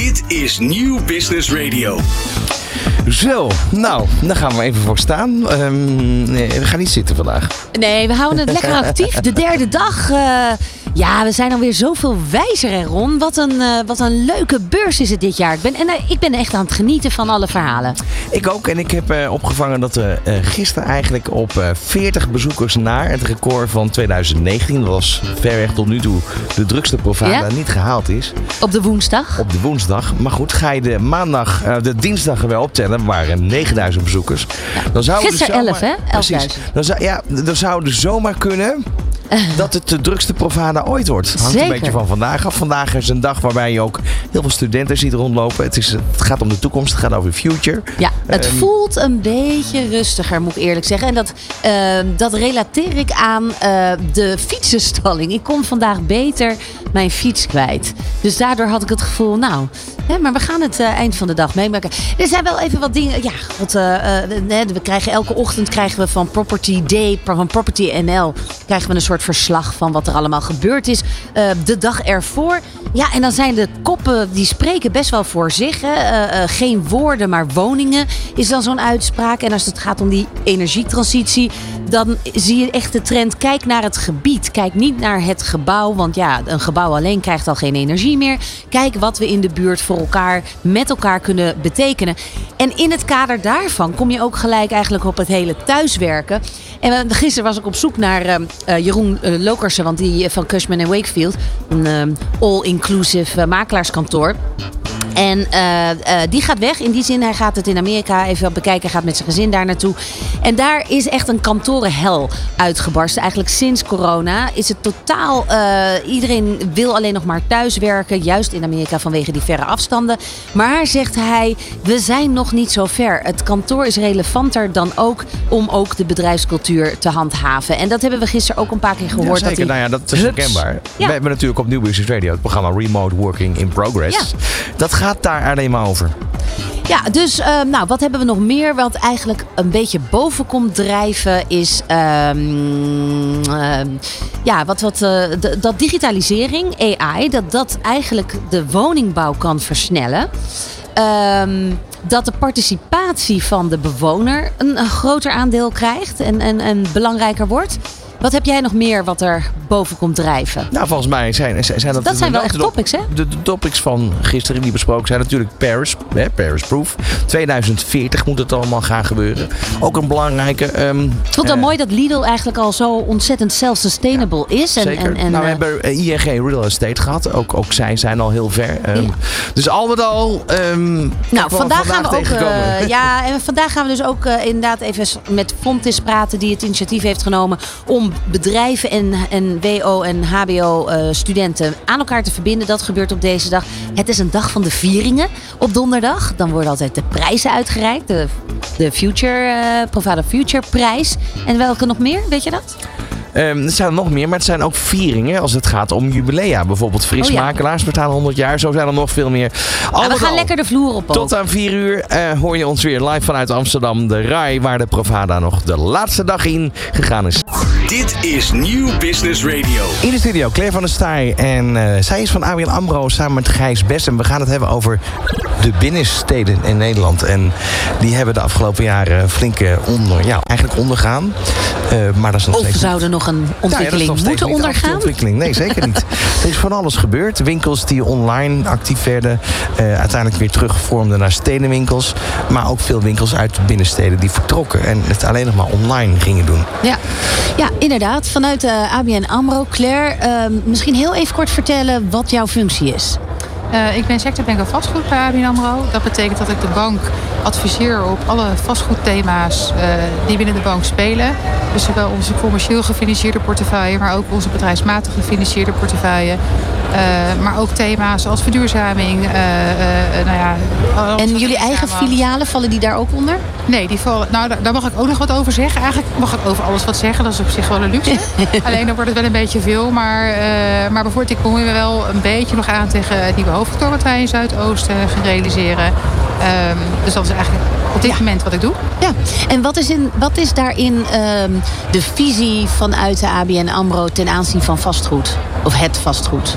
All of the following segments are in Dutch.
Dit is Nieuw Business Radio. Zo, nou, daar gaan we even voor staan. Ehm, nee, we gaan niet zitten vandaag. Nee, we houden het lekker actief. De derde dag. eh, ja, we zijn alweer zoveel wijzer, hè, Ron. Wat een, eh, wat een leuke beurs is het dit jaar. Ik ben, en eh, ik ben echt aan het genieten van alle verhalen. Ik ook. En ik heb eh, opgevangen dat we gisteren eigenlijk op eh 40 bezoekers naar het record van 2019. Dat was ver weg tot nu toe de drukste Provada Ja? niet gehaald is. Op de woensdag. Op de woensdag. Maar goed, ga je de maandag, de dinsdag er wel optellen, waren 9000 bezoekers. Dan zou het dus Gisteren zomaar- 11, hè? Precies. 11.000. Dan zou, ja, dan zou het zomaar kunnen dat het de drukste Provada ooit wordt. Hangt Zeker. een beetje van vandaag af. Vandaag is een dag waarbij je ook heel veel studenten ziet rondlopen. Het, is, het gaat om de toekomst, het gaat over future. Ja, het Ehm, voelt een beetje rustiger, moet ik eerlijk zeggen. En dat, eh, dat relateer ik aan eh, de fietsenstalling. Ik kon vandaag beter mijn fiets kwijt. Dus daardoor had ik het gevoel, nou, maar we gaan het eh, eind van de dag meemaken. Er zijn wel even wat dingen. Ja, eh, eh, we krijgen elke ochtend krijgen we van Property Day, van Property NL, krijgen we een soort verslag van wat er allemaal gebeurd is. de dag ervoor. Ja, en dan zijn de koppen die spreken best wel voor zich. Hè. Geen woorden, maar woningen is dan zo'n uitspraak. En als het gaat om die energietransitie, dan zie je echt de trend. Kijk naar het gebied. Kijk niet naar het gebouw. Want ja, een gebouw alleen krijgt al geen energie meer. Kijk wat we in de buurt voor elkaar, met elkaar kunnen betekenen. En in het kader daarvan kom je ook gelijk eigenlijk op het hele thuiswerken. En eh, gisteren was ik op zoek naar eh, eh, Jeroen eh, Lokersen, want die van Cushman Wakefield, een eh, all-inclusive makelaarskantoor. En eh, eh, die gaat weg. In die zin, hij gaat het in Amerika even bekijken. Hij gaat met zijn gezin daar naartoe. En daar is echt een kantorenhel uitgebarsten. Eigenlijk sinds corona is het totaal... eh, iedereen wil alleen nog maar thuiswerken. Juist in Amerika vanwege die verre afstanden. Maar, zegt hij, we zijn nog niet zo ver. Het kantoor is relevanter dan ook om ook de bedrijfscultuur te handhaven. En dat hebben we gisteren ook een paar keer gehoord. Ja, dat die Nou ja, dat is herkenbaar. Ja. We hebben natuurlijk op Nieuw Business Radio het programma Remote Working in Progress. Ja. Dat gaat daar alleen maar over. Ja, dus eh, nou, wat hebben we nog meer? Wat eigenlijk een beetje boven komt drijven is ehm, ehm, ja, wat, wat, eh, dat digitalisering, AI, dat dat eigenlijk de woningbouw kan versnellen. Ehm, dat de participatie van de bewoner een, een groter aandeel krijgt en, en, en belangrijker wordt. Wat heb jij nog meer wat er boven komt drijven? Nou, volgens mij zijn, zijn dat... Dat zijn wel echt topics, hè? De, de topics van gisteren die besproken zijn natuurlijk Paris, hè, Paris Proof. 2040 moet het allemaal gaan gebeuren. Ook een belangrijke... ehm, Ik vond het wel eh, mooi dat Lidl eigenlijk al zo ontzettend self-sustainable is. En, Zeker. en, en, nou, we eh, hebben eh, ING Real Estate gehad. Ook, ook zij zijn al heel ver. Ehm, Ja. Dus al met al... ehm, Nou, vandaag, gaan we ook. ja, en vandaag gaan we dus ook inderdaad even met Fontis praten, die het initiatief heeft genomen om bedrijven en, en WO en HBO-studenten aan elkaar te verbinden. Dat gebeurt op deze dag. Het is een dag van de vieringen op donderdag. Dan worden altijd de prijzen uitgereikt. De, de Future, eh Provada Future prijs. En welke nog meer? Weet je dat? Ehm, er zijn er nog meer, maar het zijn ook vieringen als het gaat om jubilea. Bijvoorbeeld Fris Oh ja. Makelaars bestaan 100 jaar. Zo zijn er nog veel meer. Al we gaan al, lekker de vloer op. ook. Tot aan 4 uur eh, hoor je ons weer live vanuit Amsterdam. De RAI, waar de Provada nog de laatste dag in gegaan is. Dit is Nieuw Business Radio. In de studio Claire van der Staaij. En eh, zij is van ABN AMRO samen met Gijs Best. En we gaan het hebben over de binnensteden in Nederland. En die hebben de afgelopen jaren flink eh, onder, ja, eigenlijk ondergaan. Eh, maar dat is nog Of steeds zou er nog een ja, ja, ontwikkeling nog moeten de ondergaan? ontwikkeling. Nee, zeker niet. er is van alles gebeurd. Winkels die online actief werden. eh, uiteindelijk weer teruggevormden naar stedenwinkels. Maar ook veel winkels uit binnensteden die vertrokken. En het alleen nog maar online gingen doen. Ja. ja, inderdaad. Vanuit de ABN AMRO. Claire, ehm, misschien heel even kort vertellen wat jouw functie is. Eh, ik ben sectorbanker vastgoed bij ABN AMRO. Dat betekent dat ik de bank adviseer op alle vastgoedthema's eh, die binnen de bank spelen. Dus zowel onze commercieel gefinancierde portefeuille, maar ook onze bedrijfsmatig gefinancierde portefeuille. Eh, maar ook thema's als verduurzaming. nou ja, En jullie eigen filialen, vallen die daar ook onder? Nee, die vallen, nou, daar, mag ik ook nog wat over zeggen. Eigenlijk mag ik over alles wat zeggen. Dat is op zich wel een luxe. Alleen dan wordt het wel een beetje veel. Maar, eh, maar bijvoorbeeld, ik bemoei me wel een beetje nog aan tegen het nieuwe hoofdkantoor wat wij in Zuidoosten gaan realiseren. Ehm, dus dat is eigenlijk op dit moment wat ik doe. Ja. En wat is, in, wat is daarin ehm, de visie vanuit de ABN AMRO ten aanzien van vastgoed? Of het vastgoed?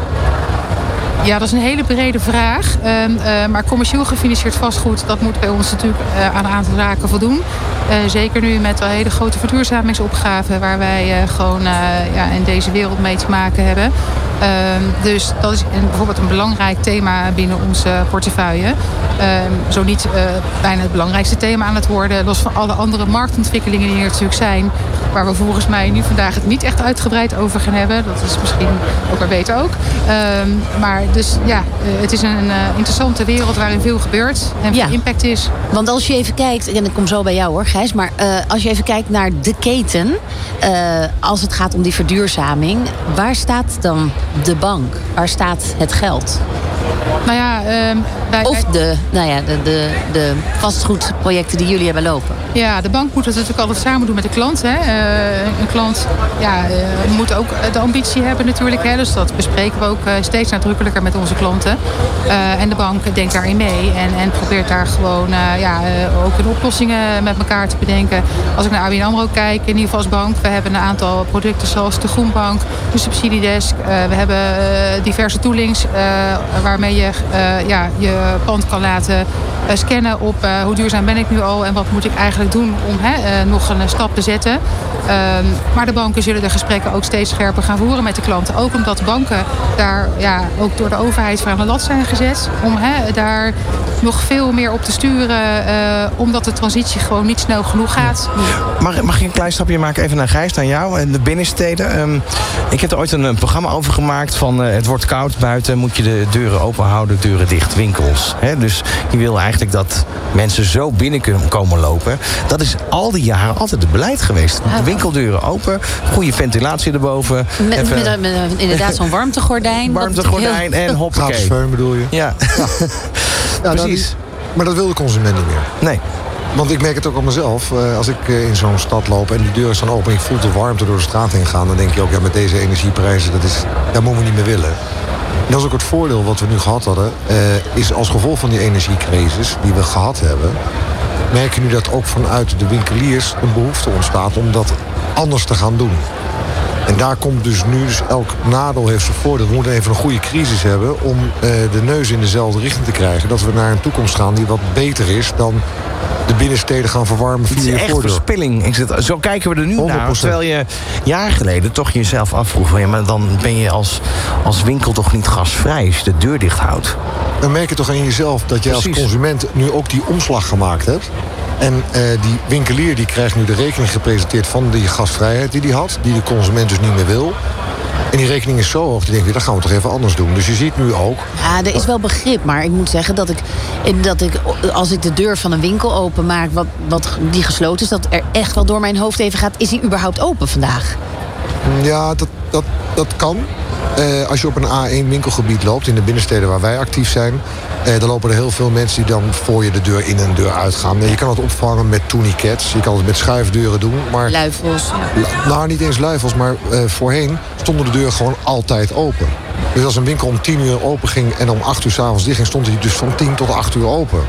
Ja, dat is een hele brede vraag. Ehm, eh, maar commercieel gefinancierd vastgoed, dat moet bij ons natuurlijk uh, aan een aantal zaken voldoen. Uh, zeker nu met een hele grote verduurzamingsopgave waar wij gewoon ja, in deze wereld mee te maken hebben. Ehm, dus dat is een, bijvoorbeeld een belangrijk thema binnen onze portefeuille. Ehm, zo niet bijna het belangrijkste thema aan het worden. Los van alle andere marktontwikkelingen die er natuurlijk zijn. Waar we volgens mij nu vandaag het niet echt uitgebreid over gaan hebben. Dat is misschien ook maar beter ook. maar dus ja, eh, het is een uh, interessante wereld waarin veel gebeurt en veel impact is. Want als je even kijkt, en ik kom zo bij jou hoor Gijs, maar als je even kijkt naar de keten, als het gaat om die verduurzaming, waar staat dan de bank? Waar staat het geld? Nou ja, um, bij, of de, nou ja, de, de, de vastgoedprojecten die jullie hebben lopen. Ja, de bank moet het natuurlijk altijd samen doen met de klant. Hè. Uh, een klant ja, uh, moet ook de ambitie hebben natuurlijk. Hè. Dus dat bespreken we ook uh, steeds nadrukkelijker met onze klanten. en de bank denkt daarin mee en, en probeert daar gewoon ja, ook een oplossingen met elkaar te bedenken. Als ik naar ABN AMRO kijk, in ieder geval als bank. We hebben een aantal producten zoals de Groenbank, de subsidiedesk. we hebben diverse toolings waarmee je ja, je pand kan laten scannen op hoe duurzaam ben ik nu al en wat moet ik eigenlijk doen om hè, nog een stap te zetten. Um, maar de banken zullen de gesprekken ook steeds scherper gaan voeren met de klanten. Ook omdat banken daar ja, ook door de overheid voor aan de lat zijn gezet. Om daar nog veel meer op te sturen. Uh, omdat de transitie gewoon niet snel genoeg gaat. Mag, mag ik een klein stapje maken even naar Gijs, naar jou en de binnensteden? Um, ik heb er ooit een, een, programma over gemaakt van uh, het wordt koud buiten. Moet je de deuren open houden, deuren dicht, winkels. Dus je wil eigenlijk dat mensen zo binnen kunnen komen lopen. Dat is al die jaren altijd het beleid geweest. Winkeldeuren open, goede ventilatie erboven. Met, Even... met, met, met inderdaad zo'n warmtegordijn. Warmtegordijn heel... en hoppakee. Gasfeun bedoel je? Ja. ja. ja Precies. maar dat wil de consument niet meer. Nee. Want ik merk het ook op mezelf. Als ik in zo'n stad loop en die deuren staan open... en ik voel de warmte door de straat heen gaan... dan denk je ook, ja, met deze energieprijzen... dat, is, dat moeten we niet meer willen. En dat is ook het voordeel wat we nu gehad hadden... Uh, is als gevolg van die energiecrisis die we gehad hebben merk je nu dat ook vanuit de winkeliers een behoefte ontstaat om dat anders te gaan doen. En daar komt dus nu, dus elk nadeel heeft zijn voordeel. We moeten even een goede crisis hebben om uh, de neus in dezelfde richting te krijgen. Dat we naar een toekomst gaan die wat beter is dan de binnensteden gaan verwarmen via je voordeur. verspilling. Is het, zo kijken we er nu 100%. naar. Terwijl je jaar geleden toch jezelf afvroeg... Ja, maar dan ben je als, als winkel toch niet gasvrij als je de deur dicht houdt. Dan merk je toch aan jezelf dat je als consument nu ook die omslag gemaakt hebt. En uh, die winkelier die krijgt nu de rekening gepresenteerd van die gasvrijheid die hij had. Die de consument dus niet meer wil. En die rekening is zo hoog, die denk je, dat gaan we toch even anders doen. Dus je ziet nu ook... Ja, er is wel begrip, maar ik moet zeggen dat ik, dat ik als ik de deur van een winkel openmaak... Wat, wat die gesloten is, dat er echt wel door mijn hoofd even gaat... is die überhaupt open vandaag? Ja, dat, dat, dat kan. Uh, als je op een A1 winkelgebied loopt, in de binnensteden waar wij actief zijn... Uh, dan lopen er heel veel mensen die dan voor je de deur in en deur uitgaan. je kan het opvangen met tourniquets, je kan het met schuifdeuren doen. Maar, luifels. Nou, niet eens luifels, maar uh, voorheen stonden de deuren gewoon altijd open. Dus als een winkel om 10 uur open ging en om 8 uur s'avonds dicht ging... stond hij dus van 10 tot 8 uur open.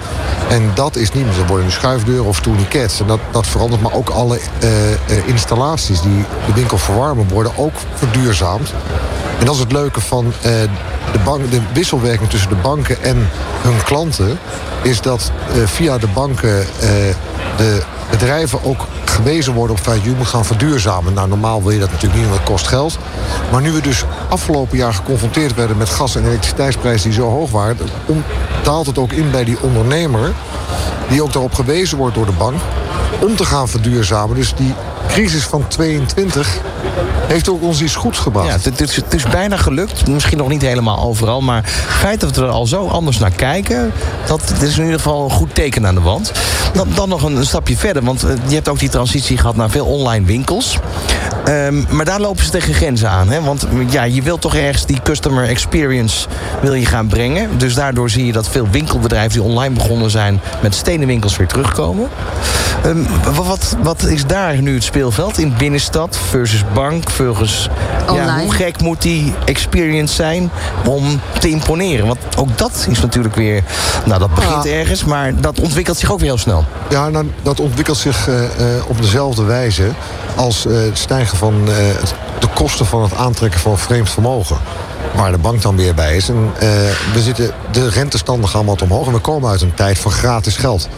En dat is niet meer. Er worden schuifdeuren of tourniquets. En dat, dat verandert. Maar ook alle uh, installaties die de winkel verwarmen... worden ook verduurzaamd. En dat is het leuke van uh, de, bank, de wisselwerking tussen de banken en hun klanten... is dat via de banken de bedrijven ook gewezen worden op feit... je moet gaan verduurzamen. Nou, normaal wil je dat natuurlijk niet, want het kost geld. Maar nu we dus afgelopen jaar geconfronteerd werden... met gas- en elektriciteitsprijzen die zo hoog waren... daalt het ook in bij die ondernemer... die ook daarop gewezen wordt door de bank om te gaan verduurzamen. Dus die crisis van 22 heeft ook ons iets goeds gebracht. Ja, het, is, het is bijna gelukt. Misschien nog niet helemaal overal. Maar het feit dat we er al zo anders naar kijken... dat is in ieder geval een goed teken aan de wand. Dan, dan nog een, stapje verder. Want eh, je hebt ook die transitie gehad naar veel online winkels. Um, maar daar lopen ze tegen grenzen aan. Hè? Want ja, je wilt toch ergens die customer experience wil je gaan brengen. Dus daardoor zie je dat veel winkelbedrijven die online begonnen zijn... met stenen winkels weer terugkomen. Um, wat, wat is daar nu het speelveld in binnenstad versus bank versus... Ja, hoe gek moet die experience zijn om te imponeren? Want ook dat is natuurlijk weer... Nou, dat begint ergens, maar dat ontwikkelt zich ook weer heel snel. Ja, nou, dat ontwikkelt zich uh, uh, op dezelfde wijze als uh, het stijgen van de kosten van het aantrekken van vreemd vermogen. Waar de bank dan weer bij is. En, eh, we zitten, de rentestanden gaan wat omhoog. En we komen uit een tijd van gratis geld.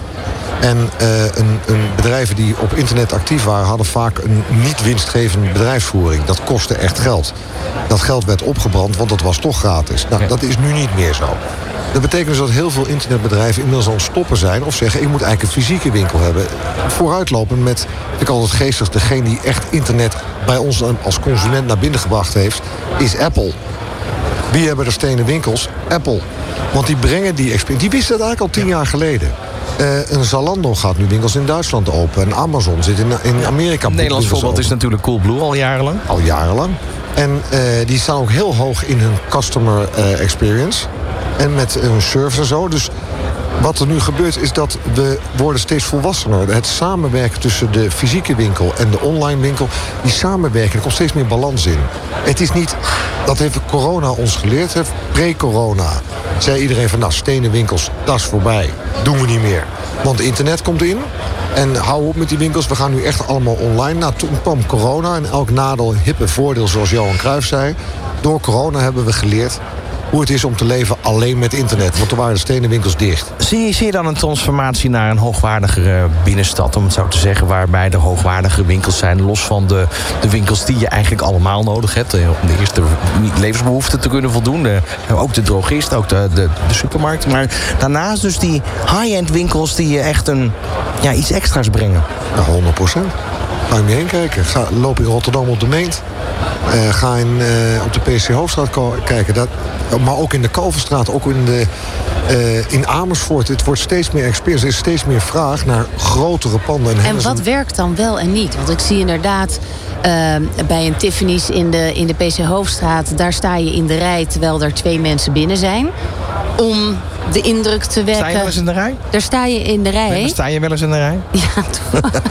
En uh, een, een, bedrijven die op internet actief waren... hadden vaak een niet winstgevende bedrijfsvoering. Dat kostte echt geld. Dat geld werd opgebrand, want dat was toch gratis. Nou, dat is nu niet meer zo. Dat betekent dus dat heel veel internetbedrijven inmiddels aan het stoppen zijn... of zeggen, ik moet eigenlijk een fysieke winkel hebben. Vooruitlopen met, ik altijd geestig... degene die echt internet bij ons als consument naar binnen gebracht heeft... is Apple. Wie hebben er stenen winkels? Apple. Want die brengen die experience. Die wisten dat eigenlijk al tien jaar geleden. Uh, een Zalando gaat nu winkels in Duitsland open. En Amazon zit in, in Amerika. Een Nederlands voorbeeld is natuurlijk Coolblue al jarenlang. Al jarenlang. En uh, die staan ook heel hoog in hun customer uh, experience. En met hun service en zo. Dus wat er nu gebeurt is dat we worden steeds volwassener. Het samenwerken tussen de fysieke winkel en de online winkel... die samenwerking, er komt steeds meer balans in. Het is niet, dat heeft corona ons geleerd, pre-corona... zei iedereen van, nou, stenen winkels, dat is voorbij. Doen we niet meer. Want internet komt in en hou op met die winkels, we gaan nu echt allemaal online. Nou, toen kwam corona en elk nadeel, hippe voordeel, zoals Johan Cruijff zei. Door corona hebben we geleerd hoe het is om te leven alleen met internet. Want er waren de stenen winkels dicht. Zie je, zie je dan een transformatie naar een hoogwaardigere binnenstad, om het zo te zeggen, waarbij er hoogwaardigere winkels zijn, los van de, de winkels die je eigenlijk allemaal nodig hebt, eh, om de eerste levensbehoeften te kunnen voldoen. De, ook de drogist, ook de, de, de supermarkt. Maar daarnaast dus die high-end winkels die je echt een, ja, iets extra's brengen. Ja, 100 procent. Ga je mee heen kijken. Ga, loop in Rotterdam op de Meent. Uh, ga in, uh, op de PC Hoofdstraat kijken. Dat, maar ook in de Kalverstraat, ook in, de, uh, in Amersfoort. Het wordt steeds meer experience. Er is steeds meer vraag naar grotere panden. En, en wat werkt dan wel en niet? Want ik zie inderdaad bij een Tiffany's in de, in de PC Hoofdstraat... daar sta je in de rij terwijl er twee mensen binnen zijn. Om de indruk te wekken. Sta je wel eens in de rij? Daar sta je in de rij. Nee, sta je wel eens in de rij? Ja, toevallig,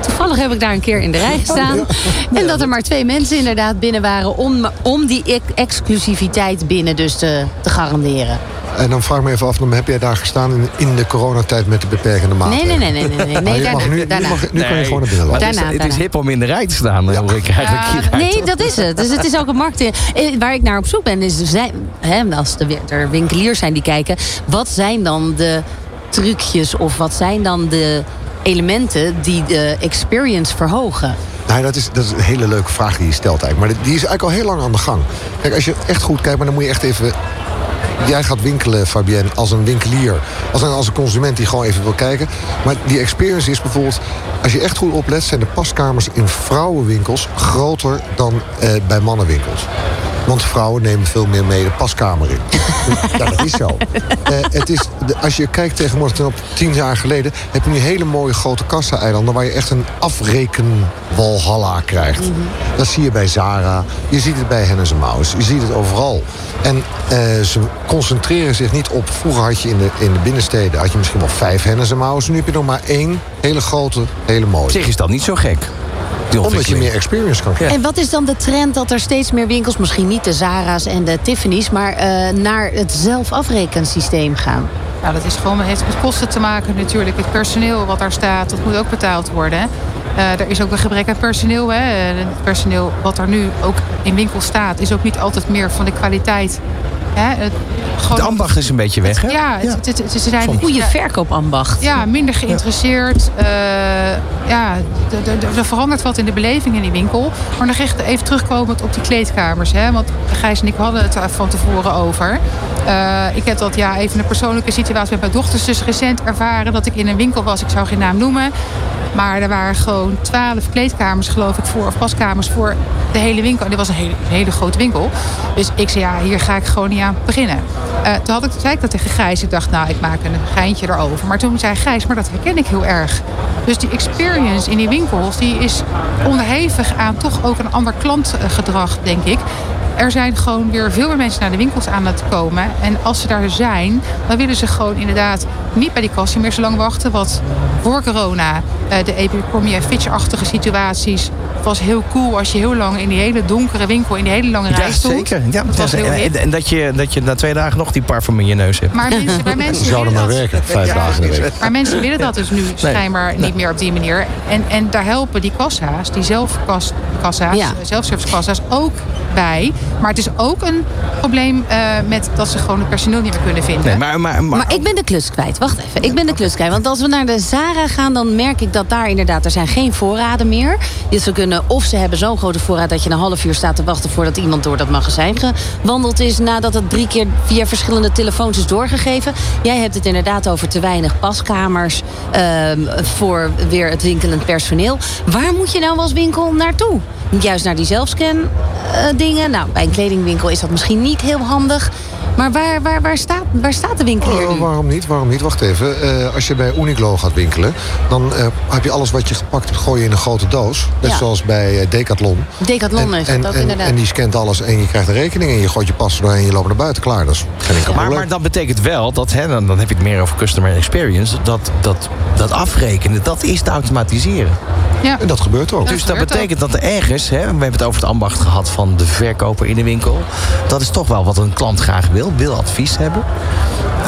toevallig heb ik daar een keer in de rij gestaan. En dat er maar twee mensen inderdaad binnen waren... om, om die exclusiviteit binnen dus te, te garanderen. En dan vraag ik me even af, dan heb jij daar gestaan in, in de coronatijd met de beperkende maatregelen? Nee, nee, nee. nee, nee, nee. nee mag, nu, daarna. nu, mag, nu kan je gewoon naar binnen lopen. Daarna, het, is, het is hip om in de rij te staan, ja. hoor ik eigenlijk ja, Nee, dat is het. Dus het is ook een markt. Eh, waar ik naar op zoek ben, is dus, hè, als er winkeliers zijn die kijken... wat zijn dan de trucjes of wat zijn dan de elementen die de experience verhogen? Nou, dat is, dat is een hele leuke vraag die je stelt eigenlijk. Maar die is eigenlijk al heel lang aan de gang. Kijk, als je echt goed kijkt, maar dan moet je echt even jij gaat winkelen, Fabienne, als een winkelier. Als een, als een consument die gewoon even wil kijken. Maar die experience is bijvoorbeeld... als je echt goed oplet, zijn de paskamers in vrouwenwinkels... groter dan eh, bij mannenwinkels. Want vrouwen nemen veel meer mee de paskamer in. ja, dat is zo. Uh, het is, als je kijkt tegenwoordig ten op tien jaar geleden... heb je nu hele mooie grote kassa-eilanden... waar je echt een afrekenwalhalla krijgt. Mm -hmm. Dat zie je bij Zara. Je ziet het bij Hennes Maus. Je ziet het overal. En uh, ze concentreren zich niet op... Vroeger had je in de, in de binnensteden had je misschien wel vijf Hennes Maus. Nu heb je nog maar één hele grote, hele mooie. Zeg, is dat niet zo gek? Omdat je meer experience kan krijgen. En wat is dan de trend dat er steeds meer winkels, misschien niet de Zara's en de Tiffany's, maar uh, naar het zelfafrekensysteem gaan? Nou, dat is gewoon, het heeft met kosten te maken natuurlijk. Het personeel wat daar staat, dat moet ook betaald worden. Uh, er is ook een gebrek aan personeel. Hè. Het personeel wat er nu ook in winkel staat, is ook niet altijd meer van de kwaliteit Hè, het, de ambacht is een beetje weg, hè? Ja, ja. Het, het, het, ze zijn... Een goede verkoopambacht. Ja, minder geïnteresseerd. Ja, uh, ja er verandert wat in de beleving in die winkel. Maar nog echt even terugkomend op die kleedkamers. Hè, want Gijs en ik hadden het van tevoren over. Uh, ik heb dat ja, even een persoonlijke situatie met mijn dochters dus recent ervaren. Dat ik in een winkel was, ik zou geen naam noemen. Maar er waren gewoon twaalf kleedkamers, geloof ik, voor, of paskamers voor de hele winkel. En dit was een hele, hele grote winkel. Dus ik zei, ja, hier ga ik gewoon niet aan beginnen. Uh, toen had ik, zei ik dat tegen Gijs. Ik dacht, nou, ik maak een geintje erover. Maar toen zei Gijs, maar dat herken ik heel erg. Dus die experience in die winkels, die is onderhevig aan toch ook een ander klantgedrag, denk ik. er zijn gewoon weer veel meer mensen naar de winkels aan het komen. En als ze daar zijn, dan willen ze gewoon inderdaad niet bij die kassa meer zo lang wachten. Wat voor corona, uh, de en Fitch-achtige situaties was heel cool als je heel lang in die hele donkere winkel, in die hele lange rij stond. Zeker. Ja, dat was heel en, en, dat, je, dat je na twee dagen nog die parfum in je neus hebt. Maar mensen, maar mensen zouden maar werken, vijf dagen in de week. Maar mensen willen dat dus nu schijnbaar nee. niet meer op die manier. En, en daar helpen die kassa's, die zelfkassa's, ja. zelfservicekassa's ook bij. Maar het is ook een probleem uh, met dat ze gewoon het personeel niet meer kunnen vinden. Nee, maar, maar, maar, maar, ik ben de klus kwijt. Wacht even. Ik ben de klus kwijt. Want als we naar de Zara gaan, dan merk ik dat daar inderdaad... er zijn geen voorraden meer. Dus ze kunnen, of ze hebben zo'n grote voorraad... dat je een half uur staat te wachten voordat iemand door dat magazijn gewandeld is... nadat het drie keer via verschillende telefoons is doorgegeven. Jij hebt het inderdaad over te weinig paskamers... Uh, voor weer het winkelend personeel. Waar moet je nou als winkel naartoe? Juist naar die zelfscan uh, dingen. Nou, bij een kledingwinkel is dat misschien niet heel handig. Maar waar, waar, waar, staat, waar staat de winkelier oh, waarom niet? Waarom niet? Wacht even. Uh, als je bij Uniqlo gaat winkelen... dan uh, heb je alles wat je gepakt hebt gooien in een grote doos. Net ja. zoals bij uh, Decathlon. Decathlon is dat en, inderdaad. En die scant alles en je krijgt een rekening... en je gooit je pas doorheen en je loopt naar buiten. Klaar, dat is geen enkel maar, maar dat betekent wel, dat, hè, dan, dan heb je het meer over customer experience... dat, dat, dat afrekenen, dat is te automatiseren. Ja. En dat gebeurt ook. Dus dat, dat betekent ook. dat er ergens... Hè, we hebben het over het ambacht gehad van de verkoper in de winkel. Dat is toch wel wat een klant graag wil. Wil advies hebben.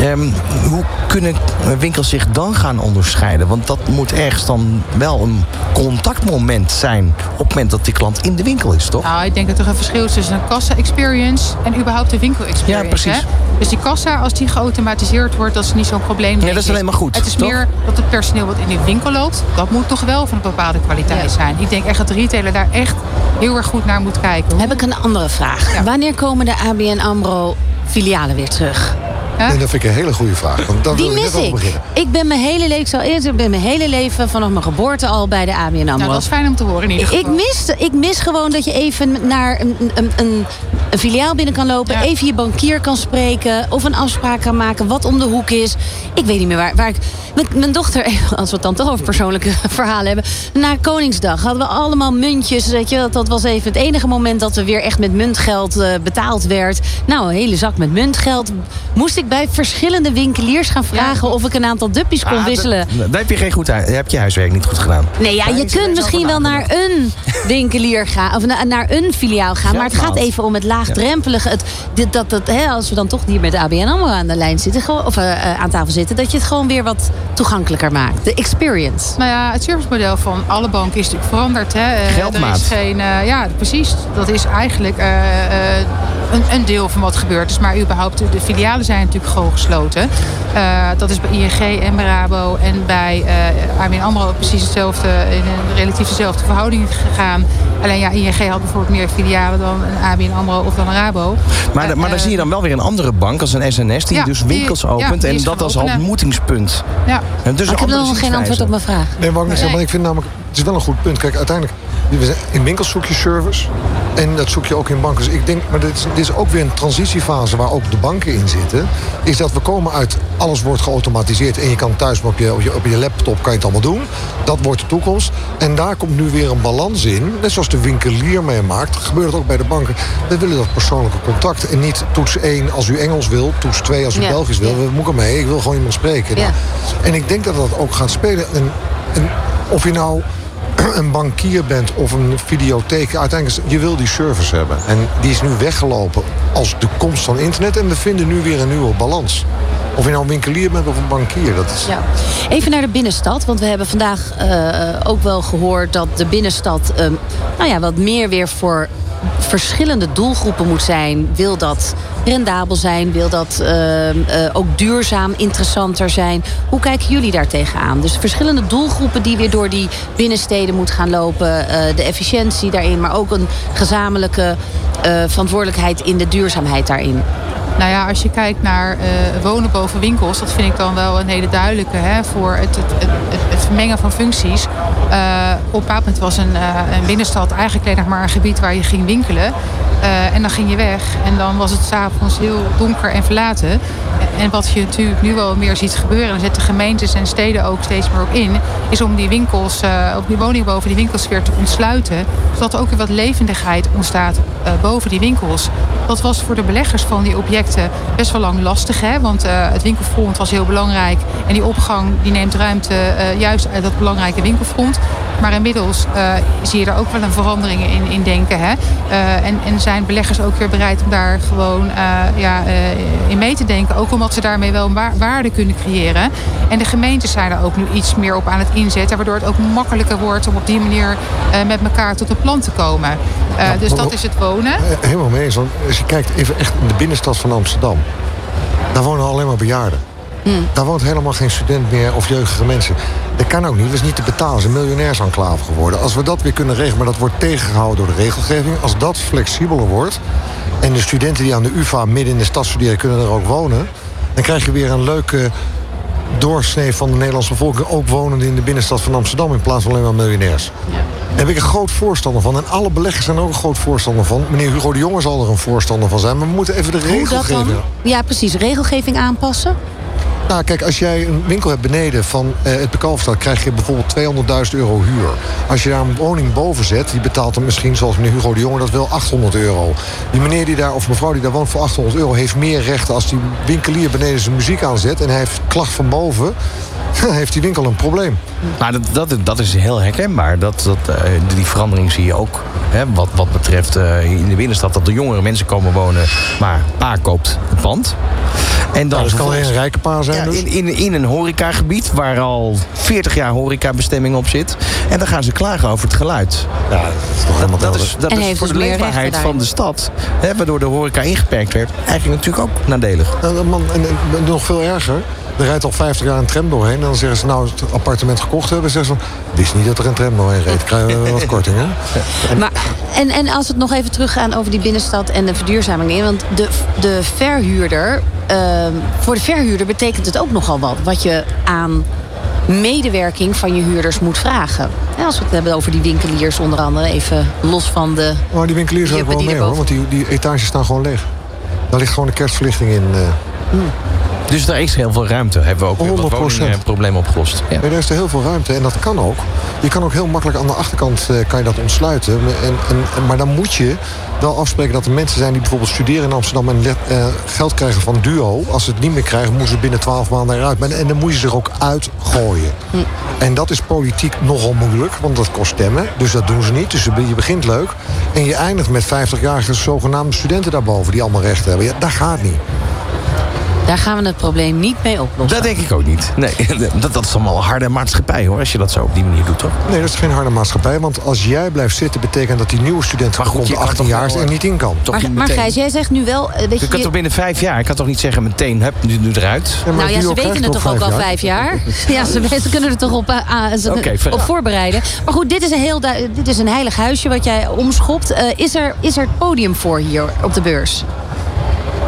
Um, hoe kunnen winkels zich dan gaan onderscheiden? Want dat moet ergens dan wel een contactmoment zijn... op het moment dat die klant in de winkel is, toch? Nou, ik denk dat er een verschil is tussen een kassa-experience... en überhaupt de winkel-experience. Ja, precies. Hè? Dus die kassa, als die geautomatiseerd wordt... dat is niet zo'n probleem. Ja, dat is alleen maar goed. Het is toch? meer dat het personeel wat in de winkel loopt... dat moet toch wel van een bepaalde kwaliteit ja. zijn. Ik denk echt dat de retailer daar echt heel erg goed naar moet kijken. Heb ik een andere vraag. Ja. Wanneer komen de ABN AMRO filialen weer terug? Ja? En dat vind ik een hele goede vraag. Want dan Die wil mis ik. ik. Beginnen. Ik ben mijn hele leven, ik zal eerst, ik ben mijn hele leven vanaf mijn geboorte al bij de ABN AMRO. Nou, dat is fijn om te horen in ieder geval. Ik mis, ik mis gewoon dat je even naar een, een, een, een filiaal binnen kan lopen, ja. even je bankier kan spreken of een afspraak kan maken wat om de hoek is. Ik weet niet meer waar, waar ik. Met mijn dochter, als we het dan toch over persoonlijke verhalen hebben. Na Koningsdag hadden we allemaal muntjes. Weet je, dat was even het enige moment dat we weer echt met muntgeld uh, betaald werd. Nou, een hele zak met muntgeld. Moest ik bij verschillende winkeliers gaan vragen ja. of ik een aantal duppies kon Ah, wisselen. Dan heb je geen goed heb je huiswerk niet goed gedaan. Nee, ja, je kunt misschien wel naar een winkelier gaan. Of na, naar een filiaal gaan. Maar het gaat even om het laagdrempelige. Het, dit, dat, dat, hè, als we dan toch hier met de ABN AMRO aan de lijn zitten. Gewoon, of uh, uh, aan tafel zitten. Dat je het gewoon weer wat toegankelijker maakt. De experience. Nou ja, het servicemodel van alle banken is natuurlijk veranderd. Hè. Uh, Geldmaat. Er is geen, uh, ja, precies. Dat is eigenlijk uh, een, een, deel van wat gebeurd is. Maar überhaupt, de filialen zijn natuurlijk gewoon gesloten. Uh, dat is bij ING en bij Rabo en bij uh, ABN AMRO precies hetzelfde, in een relatief dezelfde verhouding gegaan. Alleen ja, ING had bijvoorbeeld meer filialen dan een ABN AMRO of dan een Rabo. Maar, uh, maar dan zie je dan wel weer een andere bank als een SNS die ja, dus winkels die, opent ja, en dat als ontmoetingspunt. Ja. En dus ik heb nog geen antwoord op mijn vraag. Nee, maar, nee. maar ik vind namelijk, het is wel een goed punt. Kijk, uiteindelijk, in winkels zoek je service en dat zoek je ook in banken. Dus ik denk, maar dit is, dit is ook weer een transitiefase waar ook de banken in zitten. Is dat we komen uit, alles wordt geautomatiseerd en je kan thuis op je, op je, op je laptop kan je het allemaal doen. Dat wordt de toekomst. En daar komt nu weer een balans in. Net zoals de winkelier meemaakt, gebeurt het ook bij de banken. We willen dat persoonlijke contact. En niet toets 1 als u Engels wil, toets 2 als u ja. Belgisch wil. We moeten mee, ik wil gewoon iemand spreken. Ja. En ik denk dat dat ook gaat spelen. En, en of je nou een bankier bent of een videotheek. Uiteindelijk, je wil die service hebben. En die is nu weggelopen als de komst van internet. En we vinden nu weer een nieuwe balans. Of je nou een winkelier bent of een bankier. Dat is... ja. Even naar de binnenstad. Want we hebben vandaag uh, ook wel gehoord dat de binnenstad... Uh, nou ja, wat meer weer voor verschillende doelgroepen moet zijn. Wil dat rendabel zijn? Wil dat uh, uh, ook duurzaam interessanter zijn? Hoe kijken jullie daar tegenaan? Dus verschillende doelgroepen die weer door die binnensteden moet gaan lopen. Uh, de efficiëntie daarin, maar ook een gezamenlijke verantwoordelijkheid in de duurzaamheid daarin. Nou ja, als je kijkt naar uh, wonen boven winkels, dat vind ik dan wel een hele duidelijke. Hè, voor het, het, het, het, vermengen van functies. Uh, op een bepaald moment was een, uh, een binnenstad eigenlijk alleen nog maar een gebied waar je ging winkelen. Uh, en dan ging je weg. En dan was het s'avonds heel donker en verlaten. En wat je natuurlijk nu wel meer ziet gebeuren, en zetten gemeentes en steden ook steeds meer op in, is om die winkels, op die woningen boven die winkels weer te ontsluiten. Zodat er ook weer wat levendigheid ontstaat boven die winkels. Dat was voor de beleggers van die objecten best wel lang lastig. Hè? Want het winkelfront was heel belangrijk. En die opgang die neemt ruimte juist uit dat belangrijke winkelfront. Maar inmiddels uh, zie je er ook wel een verandering in, in denken. Hè? Uh, en, en zijn beleggers ook weer bereid om daar gewoon uh, ja, in mee te denken. Ook omdat ze daarmee wel waarde kunnen creëren. En de gemeentes zijn er ook nu iets meer op aan het inzetten. Waardoor het ook makkelijker wordt om op die manier met elkaar tot een plan te komen. Ja, dus dat is het wonen. Helemaal mee eens. Want als je kijkt even echt in de binnenstad van Amsterdam. Daar wonen alleen maar bejaarden. Mm. Daar woont helemaal geen student meer of jeugdige mensen. Dat kan ook niet, dat is niet te betalen. Het is een miljonairsenclave geworden. Als we dat weer kunnen regelen, maar dat wordt tegengehouden door de regelgeving. Als dat flexibeler wordt en de studenten die aan de UvA midden in de stad studeren... kunnen er ook wonen, dan krijg je weer een leuke doorsnee van de Nederlandse bevolking... ook wonende in de binnenstad van Amsterdam in plaats van alleen maar miljonairs. Ja. Daar ben ik een groot voorstander van. En alle beleggers zijn er ook een groot voorstander van. Meneer Hugo de Jonge zal er een voorstander van zijn. Maar we moeten even de regelgeving... Ja, precies. Regelgeving aanpassen. Nou, kijk, als jij een winkel hebt beneden van uh, het Bekalverstad... krijg je bijvoorbeeld 200.000 euro huur. Als je daar een woning boven zet, die betaalt dan misschien... zoals meneer Hugo de Jonge, dat wel 800 euro. Die meneer die daar, of mevrouw die daar woont voor 800 euro... heeft meer rechten als die winkelier beneden zijn muziek aanzet... en hij heeft klacht van boven heeft die winkel een probleem. Maar dat, dat, dat is heel herkenbaar. Dat, dat, uh, die verandering zie je ook. Hè, wat, wat betreft uh, in de binnenstad dat de jongere mensen komen wonen. Maar pa koopt het pand. En dan nou, dat kan alleen een rijke pa zijn. Ja, dus. in, in, in een horecagebied waar al 40 jaar horecabestemming op zit. En dan gaan ze klagen over het geluid. Ja, dat is toch helemaal dat, dat is, dat is voor dus de leefbaarheid van de stad. Hè, waardoor de horeca ingeperkt werd. Eigenlijk natuurlijk ook nadelig. Nou, man, en, en, nog veel erger. Er rijdt al 50 jaar een tram doorheen. En dan zeggen ze, nou, het appartement gekocht hebben. zeggen ze, wist niet dat er een tram doorheen reed. Krijgen we wat korting, hè? En, maar, en, en als we het nog even teruggaan over die binnenstad en de verduurzaming. Want de, de verhuurder, uh, voor de verhuurder betekent het ook nogal wat. Wat je aan medewerking van je huurders moet vragen. als we het hebben over die winkeliers onder andere, even los van de... Maar die winkeliers ook wel mee hoor, want die, die etages staan gewoon leeg. Daar ligt gewoon de kerstverlichting in. Uh... Hmm. Dus daar is heel veel ruimte. Hebben we ook een probleem opgelost. Ja. er is er heel veel ruimte en dat kan ook. Je kan ook heel makkelijk aan de achterkant uh, kan je dat ontsluiten. En, en, maar dan moet je wel afspreken dat er mensen zijn die bijvoorbeeld studeren in Amsterdam en uh, geld krijgen van Duo. Als ze het niet meer krijgen, moeten ze binnen 12 maanden eruit. En dan moet je zich ook uitgooien. Hm. En dat is politiek nogal moeilijk, want dat kost stemmen. Dus dat doen ze niet. Dus je begint leuk. En je eindigt met 50-jarige zogenaamde studenten daarboven die allemaal rechten hebben. Ja, dat gaat niet. Daar gaan we het probleem niet mee oplossen. Dat denk ik ook niet. Nee, dat, dat is allemaal harde maatschappij hoor, als je dat zo op die manier doet toch? Nee, dat is geen harde maatschappij. Want als jij blijft zitten, betekent dat die nieuwe student maar goed, 18 jaar er niet in kan. maar, maar Gijs, jij zegt nu wel... Uh, je, je kan toch binnen vijf jaar? Ik kan toch niet zeggen meteen, hup, nu, nu eruit? Ja, nou ja, ze weten het toch ook al vijf jaar? ja, ze, ze, kunnen er toch op, uh, okay, op voorbereiden. Maar goed, dit is, een heel, dit is een heilig huisje wat jij omschopt. Uh, is, er, is er podium voor hier op de beurs?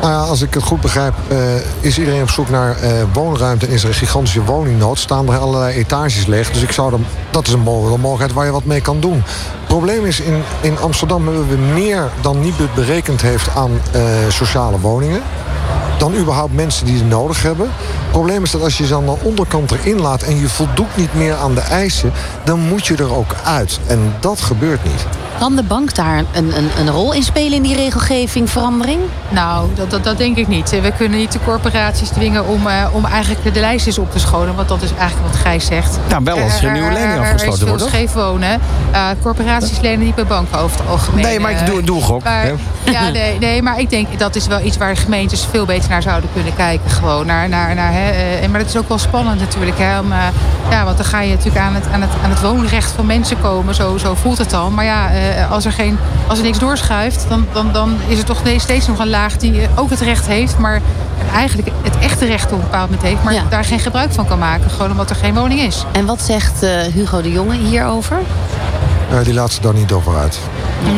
Nou als ik het goed begrijp, uh, is iedereen op zoek naar uh, woonruimte en is er een gigantische woningnood. Staan er allerlei etages leeg. Dus ik zou dan, dat is een mogelijkheid waar je wat mee kan doen. Het probleem is, in, in Amsterdam hebben we meer dan Nibud berekend heeft aan uh, sociale woningen dan überhaupt mensen die het nodig hebben. Het probleem is dat als je ze aan de onderkant erin laat... en je voldoet niet meer aan de eisen, dan moet je er ook uit. En dat gebeurt niet. Kan de bank daar een, een, een rol in spelen in die regelgeving, verandering? Nou, dat, dat, dat denk ik niet. We kunnen niet de corporaties dwingen om, uh, om eigenlijk de lijstjes op te schonen. Want dat is eigenlijk wat Gijs zegt. Nou, wel als er een nieuwe lening afgesloten wordt. Er is veel scheef wonen. Uh, corporaties lenen niet bij banken over het algemeen. Nee, maar ik doe, doe gok. Maar, ja, nee, nee, maar ik denk dat is wel iets waar gemeentes veel beter naar zouden kunnen kijken. Gewoon naar, naar, naar, hè. Maar het is ook wel spannend natuurlijk. Hè, om, ja, want dan ga je natuurlijk aan het, aan het, aan het woonrecht van mensen komen. Zo, zo voelt het dan. Maar ja, uh, als, er geen, als er niks doorschuift, dan, dan, dan is er toch steeds nog een laag die ook het recht heeft. Maar eigenlijk het echte recht op een bepaald moment heeft. Maar daar geen gebruik van kan maken. Gewoon omdat er geen woning is. En wat zegt uh, Hugo de Jonge hierover? die laat ze dan niet over uit.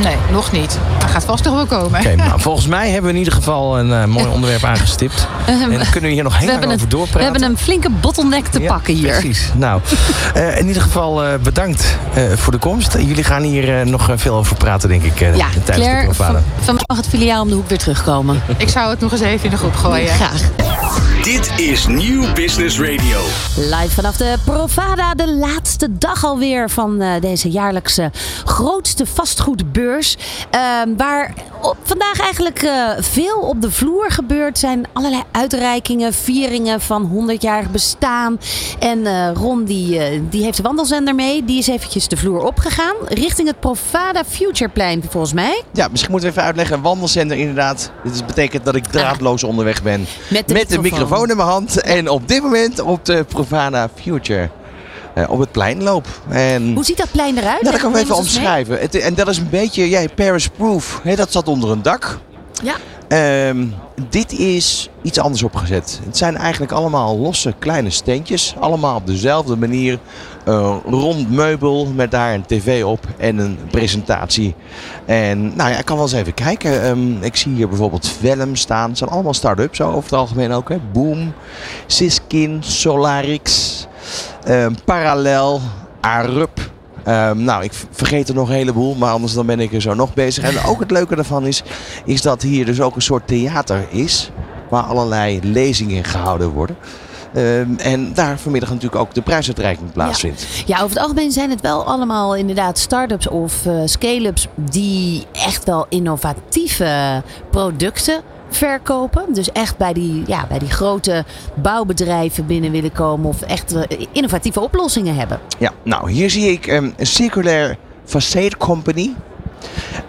Nee, nog niet. Maar gaat vast nog wel komen. Oké, maar volgens mij hebben we in ieder geval een eh, mooi onderwerp aangestipt. En dan kunnen we hier nog heel lang over doorpraten. we hebben een flinke bottleneck te Ja, pakken hier. Precies. Nou, eh, in ieder geval eh, bedankt eh, voor de komst. Jullie gaan hier eh, nog eh, veel over praten, denk ik, eh, Ja, tijdens de Claire, Profana. van, vandaag mag het filiaal om de hoek weer terugkomen. Ik zou het nog eens even in de groep gooien. Graag. Dit is Nieuw Business Radio. Live vanaf de Provada, de laatste dag alweer van eh, deze jaarlijkse grootste vastgoedbeurs. Ehm, waar vandaag eigenlijk eh, veel op de vloer gebeurt. zijn allerlei uitreikingen, vieringen van 100-jarig bestaan. En eh, Ron die, eh, die heeft de wandelzender mee. Die is eventjes de vloer opgegaan richting het Provada Futureplein volgens mij. Ja, misschien moeten we even uitleggen. Wandelzender inderdaad. Dit betekent dat ik draadloos onderweg ben. Met de met microfoon. de microfoon in mijn hand. En op dit moment op de Profana Future. Eh, op het plein loop. En... Hoe ziet dat plein eruit? Nou, dat kan ik even omschrijven. Het, en dat is een beetje, ja, Paris-proof. Hè, Dat zat onder een dak. Ja. Ehm, dit is iets anders opgezet. Het zijn eigenlijk allemaal losse kleine steentjes. Allemaal op dezelfde manier. Een rond meubel met daar een tv op en een presentatie. En nou ja, ik kan wel eens even kijken. Ehm, ik zie hier bijvoorbeeld Velm staan. Het zijn allemaal start-ups zo over het algemeen ook. Hè. Boom, Siskin, Solarix, Parallel, Arup. Ehm, nou, ik vergeet er nog een heleboel, maar anders dan ben ik er zo nog bezig. En ook het leuke daarvan is, is dat hier dus ook een soort theater is. Waar allerlei lezingen gehouden worden. Ehm, en daar vanmiddag natuurlijk ook de prijsuitreiking plaatsvindt. Ja, over het algemeen zijn het wel allemaal inderdaad start-ups of eh, scale-ups die echt wel innovatieve producten verkopen. Dus echt bij die, ja, bij die grote bouwbedrijven binnen willen komen of echt eh, innovatieve oplossingen hebben. Ja, nou hier zie ik ehm, een circulair facade company.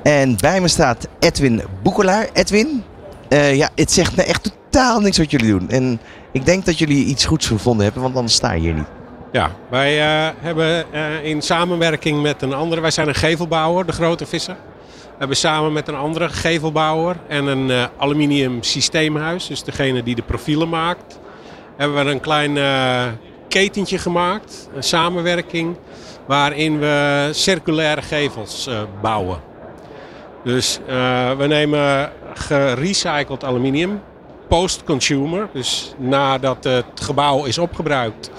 En bij me staat Edwin Boekelaar. Edwin, eh, ja, het zegt me echt totaal niks wat jullie doen. En ik denk dat jullie iets goeds gevonden hebben, want anders sta je hier niet. Ja, wij eh, hebben eh, in samenwerking met een andere, wij zijn een gevelbouwer, de Grote Visser. Hebben samen met een andere gevelbouwer en een eh, aluminium systeemhuis, dus degene die de profielen maakt, hebben we een klein eh, ketentje gemaakt, een samenwerking, waarin we circulaire gevels eh, bouwen. Dus we nemen gerecycled aluminium, post-consumer, dus nadat het gebouw is opgebruikt,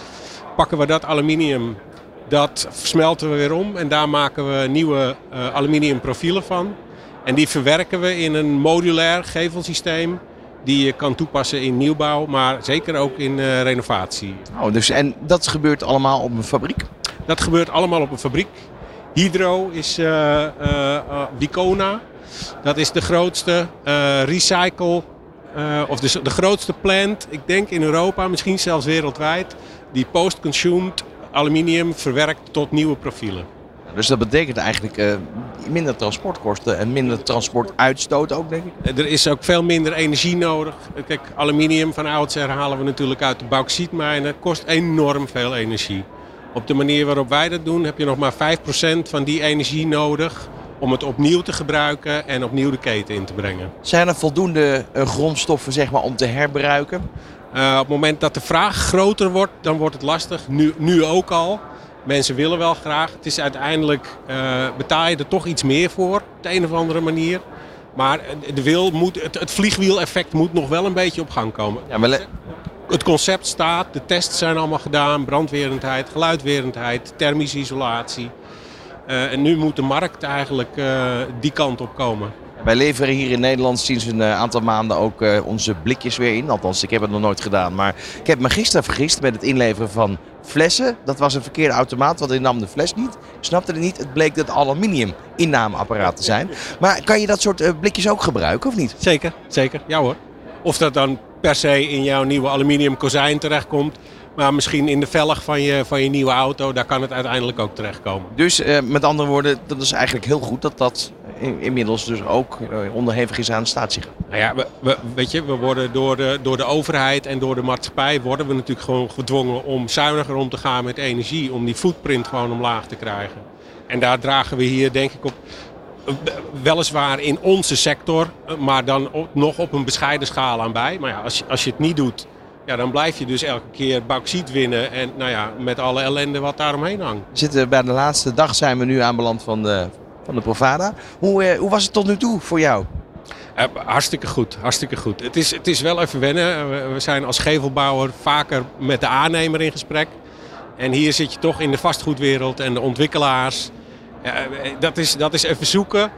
pakken we dat aluminium, dat smelten we weer om en daar maken we nieuwe eh, aluminium profielen van. En die verwerken we in een modulair gevelsysteem die je kan toepassen in nieuwbouw, maar zeker ook in eh, renovatie. Oh, dus, en dat gebeurt allemaal op een fabriek? Dat gebeurt allemaal op een fabriek. Hydro is Wicona. Dat is de grootste recycle, of de, de grootste plant, ik denk in Europa, misschien zelfs wereldwijd, die post-consumed aluminium verwerkt tot nieuwe profielen. Dus dat betekent eigenlijk eh, minder transportkosten en minder transportuitstoot ook, denk ik. Er is ook veel minder energie nodig. Kijk, aluminium van oudsher halen we natuurlijk uit de bauxietmijnen. Kost enorm veel energie. Op de manier waarop wij dat doen heb je nog maar 5% van die energie nodig om het opnieuw te gebruiken en opnieuw de keten in te brengen. Zijn er voldoende eh, grondstoffen zeg maar, om te herbruiken? Eh, op het moment dat de vraag groter wordt, dan wordt het lastig. Nu, nu ook al. Mensen willen wel graag. Het is uiteindelijk, eh, betaal je er toch iets meer voor, op de een of andere manier. Maar de wil moet, het, het vliegwieleffect moet nog wel een beetje op gang komen. Ja, maar le- Het concept staat, de tests zijn allemaal gedaan. Brandwerendheid, geluidwerendheid, thermische isolatie. Eh, en nu moet de markt eigenlijk die kant op komen. Wij leveren hier in Nederland sinds een eh, aantal maanden ook eh, onze blikjes weer in. Althans, ik heb het nog nooit gedaan. Maar ik heb me gisteren vergist met het inleveren van flessen. Dat was een verkeerde automaat, want hij nam de fles niet. Snapte het niet. Het bleek dat aluminium innameapparaat te zijn. Maar kan je dat soort eh, blikjes ook gebruiken of niet? Zeker, zeker. Ja hoor. Of dat dan per se in jouw nieuwe aluminium kozijn terechtkomt. Maar misschien in de velg van je, van je nieuwe auto, daar kan het uiteindelijk ook terechtkomen. Dus eh, met andere woorden, dat is eigenlijk heel goed dat dat inmiddels dus ook eh, onderhevig is aan statie. Nou ja, we, we, weet je, we worden door de, door de overheid en door de maatschappij worden we natuurlijk gewoon gedwongen om zuiniger om te gaan met energie. Om die footprint gewoon omlaag te krijgen. En daar dragen we hier denk ik op, eh, weliswaar in onze sector, eh, maar dan op- nog op een bescheiden schaal aan bij. Maar ja, als, je- als je het niet doet, ja, dan blijf je dus elke keer bauxiet winnen. En nou ja, met alle ellende wat daaromheen hangt. Zitten bij de laatste dag zijn we nu aanbeland van de van de Provada. Hoe, eh, hoe was het tot nu toe voor jou? Eh, hartstikke goed, hartstikke goed. Het is, het is wel even wennen. We, zijn als gevelbouwer vaker met de aannemer in gesprek. En hier zit je toch in de vastgoedwereld en de ontwikkelaars. Eh, dat, is, dat is even zoeken.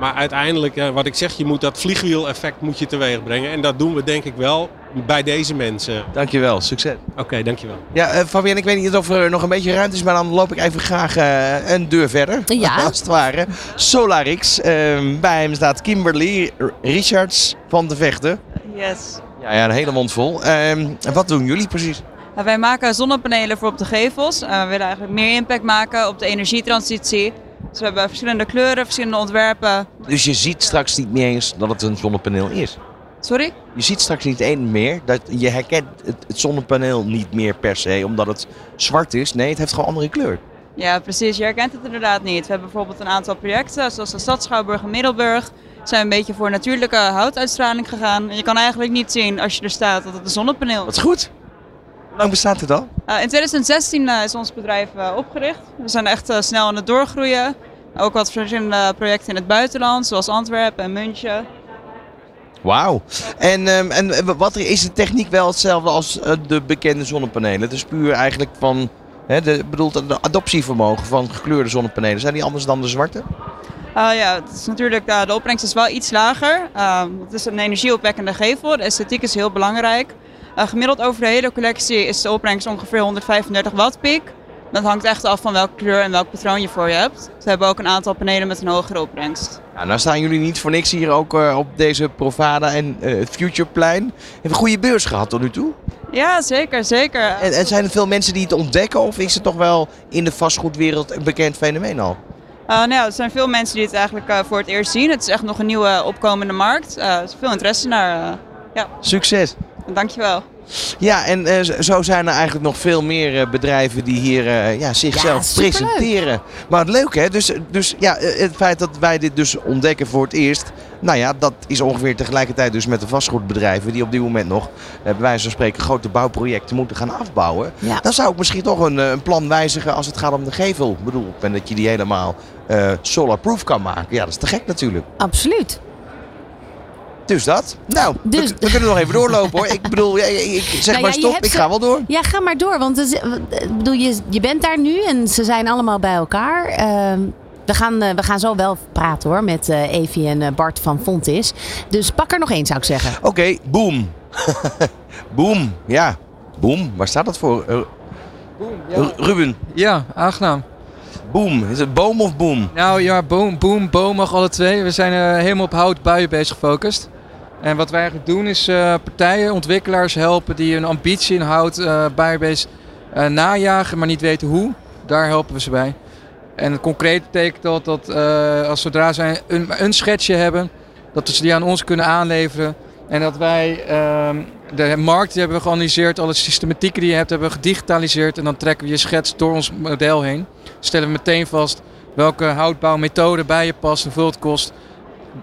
Maar uiteindelijk, eh, wat ik zeg, je moet dat vliegwiel-effect moet je teweeg brengen. En dat doen we denk ik wel bij deze mensen. Dankjewel, succes. Oké, dankjewel. Ja, eh Fabienne, ik weet niet of er nog een beetje ruimte is, maar dan loop ik even graag eh, een deur verder. Ja. Als het ware. Solarix. Ehm, bij hem staat Kimberly Richards van de Vechten. Yes. Ja, ja, een hele mond vol. Ehm, wat doen jullie precies? Nou, wij maken zonnepanelen voor op de gevels. Eh, we willen eigenlijk meer impact maken op de energietransitie. Dus we hebben verschillende kleuren, verschillende ontwerpen. Dus je ziet straks niet meer eens dat het een zonnepaneel is. Sorry? Je ziet straks niet één meer. Dat, je herkent het, het zonnepaneel niet meer per se omdat het zwart is. Nee, het heeft gewoon andere kleur. Ja, precies. Je herkent het inderdaad niet. We hebben bijvoorbeeld een aantal projecten, zoals de Stad Schouwburg en Middelburg. Zijn een beetje voor natuurlijke houtuitstraling gegaan. En je kan eigenlijk niet zien als je er staat dat het een zonnepaneel Wat is. goed. Hoe lang bestaat het al? Eh, in 2016 eh, is ons bedrijf eh, opgericht. We zijn echt eh, snel aan het doorgroeien. Ook wat verschillende projecten in het buitenland, zoals Antwerpen en München. Wauw. En, ehm, en wat is de techniek wel hetzelfde als de bekende zonnepanelen? Het is puur eigenlijk van, hè, de, bedoelt de adoptievermogen van gekleurde zonnepanelen. Zijn die anders dan de zwarte? Ja, het is natuurlijk, eh, de opbrengst is wel iets lager. Uh, het is een energieopwekkende gevel. De esthetiek is heel belangrijk. Eh, gemiddeld over de hele collectie is de opbrengst ongeveer 135 watt piek. Dat hangt echt af van welke kleur en welk patroon je voor je hebt. We hebben ook een aantal panelen met een hogere opbrengst. Ja, nou staan jullie niet voor niks hier ook eh, op deze Provada en eh, het Futureplein. Hebben een goede beurs gehad tot nu toe. Ja, zeker, zeker. En, en zijn er veel mensen die het ontdekken of is het toch wel in de vastgoedwereld een bekend fenomeen al? Uh, nou ja, er zijn veel mensen die het eigenlijk voor het eerst zien. Het is echt nog een nieuwe opkomende markt. Er is veel interesse naar. ja. Succes. Dankjewel. Ja, en uh, zo zijn er eigenlijk nog veel meer uh, bedrijven die hier uh, ja, zichzelf Ja, presenteren. Maar het leuke, hè? Dus, dus ja, het feit dat wij dit dus ontdekken voor het eerst. Nou ja, dat is ongeveer tegelijkertijd dus met de vastgoedbedrijven die op dit moment nog, bij wijze van spreken, grote bouwprojecten moeten gaan afbouwen. Ja. Dan zou ik misschien toch een, een plan wijzigen als het gaat om de gevel. Ik bedoel, en dat je die helemaal solar-proof kan maken. Ja, dat is te gek natuurlijk. Absoluut. Dus dat. Nou, Dus- we, we kunnen nog even doorlopen hoor. Ik bedoel, ik, ik zeg Nou maar stop, ik ze- ga wel door. Ja, ga maar door. Want het bedoel, je, je bent daar nu en ze zijn allemaal bij elkaar. Ehm, we, gaan, eh, we gaan zo wel praten hoor met eh Evie en eh, Bart van Fontis. Dus pak er nog één zou ik zeggen. Oké, boom. boom, ja. Boom, waar staat dat voor? Ru- Ruben, Ja, aangenaam. boom. Is het boom of boom? Nou ja, boom, boom, boom mag alle twee. We zijn helemaal op hout buien bezig gefocust. En wat wij eigenlijk doen is eh, partijen, ontwikkelaars helpen die een ambitie in hout eh buienbeest eh, najagen, maar niet weten hoe. Daar helpen we ze bij. En concreet betekent dat dat als zodra zij een, een schetsje hebben, dat ze die aan ons kunnen aanleveren. En dat wij ehm, de markt die hebben we geanalyseerd, alle systematieken die je hebt, hebben we gedigitaliseerd. En dan trekken we je schets door ons model heen. Stellen we meteen vast welke houtbouwmethode bij je past, hoeveel het kost.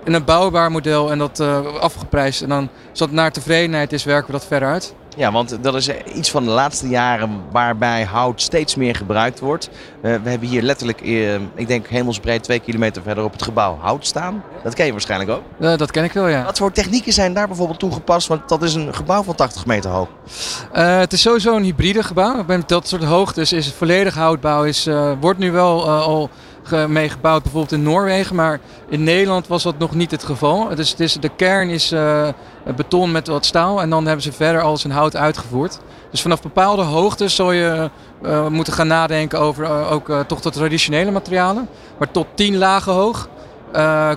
In een bouwbaar model en dat eh, afgeprijsd. En dan, als dat naar tevredenheid is, werken we dat verder uit. Ja, want dat is iets van de laatste jaren waarbij hout steeds meer gebruikt wordt. Eh, we hebben hier letterlijk, eh, ik denk hemelsbreed twee kilometer verder op het gebouw hout staan. Dat ken je waarschijnlijk ook. Dat ken ik wel, ja. Wat voor technieken zijn daar bijvoorbeeld toegepast? Want dat is een gebouw van 80 meter hoog. Het is sowieso een hybride gebouw. Met dat soort hoogtes is het volledig houtbouw. Is, wordt nu wel al mee gebouwd, bijvoorbeeld in Noorwegen. Maar in Nederland was dat nog niet het geval. Dus het is, de kern is eh, beton met wat staal. En dan hebben ze verder alles in hout uitgevoerd. Dus vanaf bepaalde hoogtes zou je eh, moeten gaan nadenken over eh, ook toch de traditionele materialen. Maar tot 10 lagen hoog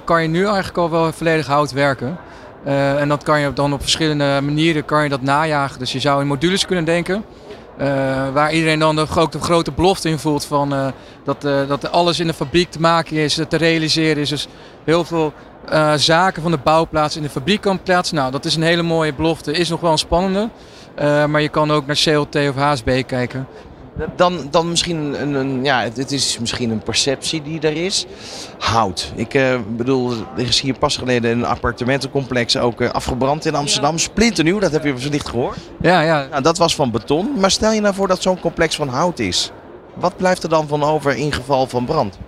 kan je nu eigenlijk al wel volledig hout werken. En dat kan je dan op verschillende manieren kan je dat najagen. Dus je zou in modules kunnen denken. Eh, waar iedereen dan de, ook de grote belofte in voelt van eh, dat, eh, dat alles in de fabriek te maken is, te realiseren is. Dus heel veel zaken van de bouwplaats in de fabriek kan plaatsen. Nou, dat is een hele mooie belofte. Is nog wel een spannende. Maar je kan ook naar CLT of HSB kijken. Dan, dan misschien een, een ja, het, het is misschien een perceptie die er is. Hout. Ik eh, bedoel, er is hier pas geleden een appartementencomplex ook eh, afgebrand in Amsterdam. Splinternieuw, dat heb je wellicht gehoord. Ja, ja. Nou, dat was van beton. Maar stel je nou voor dat zo'n complex van hout is. Wat blijft er dan van over in geval van brand?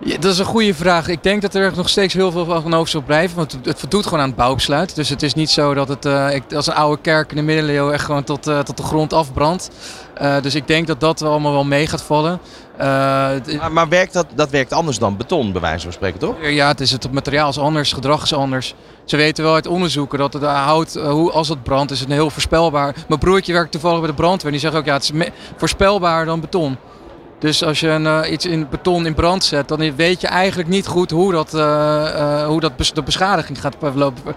Ja, dat is een goede vraag. Ik denk dat er nog steeds heel veel van over zal blijven. Want het voldoet gewoon aan het bouwbesluit. Dus het is niet zo dat het ik- als een oude kerk in de middeleeuwen echt gewoon tot, eh, tot de grond afbrandt. Eh, dus ik denk dat dat allemaal wel mee gaat vallen. Maar, maar werkt dat, dat werkt anders dan beton, bij wijze van spreken, toch? Ja, het, is het materiaal is anders, gedrag is anders. Ze weten wel uit onderzoeken dat het hout, hoe, als het brandt, is het heel voorspelbaar. Mijn broertje werkt toevallig bij de brandweer. Die zegt ook, ja, het is voorspelbaar dan beton. Dus als je een, eh, iets in beton in brand zet, dan weet je eigenlijk niet goed hoe dat, eh, eh, hoe dat de beschadiging gaat verlopen,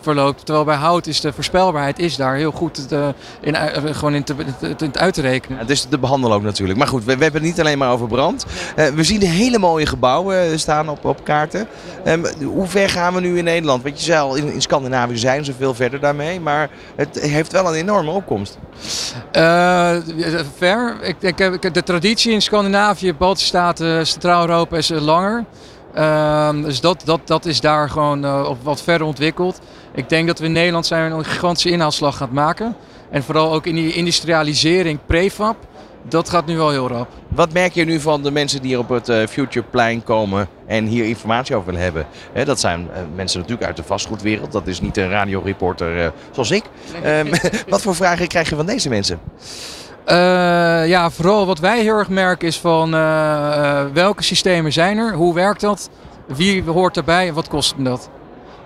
verloopt. Terwijl bij hout is de voorspelbaarheid is daar heel goed te- in, gewoon in, te, in het uit te rekenen. Het is te behandelen ook natuurlijk. Maar goed, we, we hebben het niet alleen maar over brand. We zien hele mooie gebouwen staan op, op kaarten. Ehm, hoe ver gaan we nu in Nederland? Want je zei al, in, in Scandinavië zijn ze veel verder daarmee. Maar het heeft wel een enorme opkomst. Ver. Ik, ik- de traditie in Scandinavië, Baltische Staten, Centraal-Europa is eh, langer. Ehm, dus dat, dat, dat is daar gewoon eh, op wat verder ontwikkeld. Ik denk dat we in Nederland zijn een gigantische inhaalslag gaan maken. En vooral ook in die industrialisering, prefab, dat gaat nu wel heel rap. Wat merk je nu van de mensen die hier op het eh, Futureplein komen en hier informatie over willen hebben? Hè, dat zijn mensen natuurlijk uit de vastgoedwereld. Dat is niet een radioreporter eh, zoals ik. Ehm, wat voor vragen krijg je van deze mensen? Eh, ja, vooral wat wij heel erg merken is van eh, eh, welke systemen zijn er, hoe werkt dat, wie hoort erbij en wat kost dat.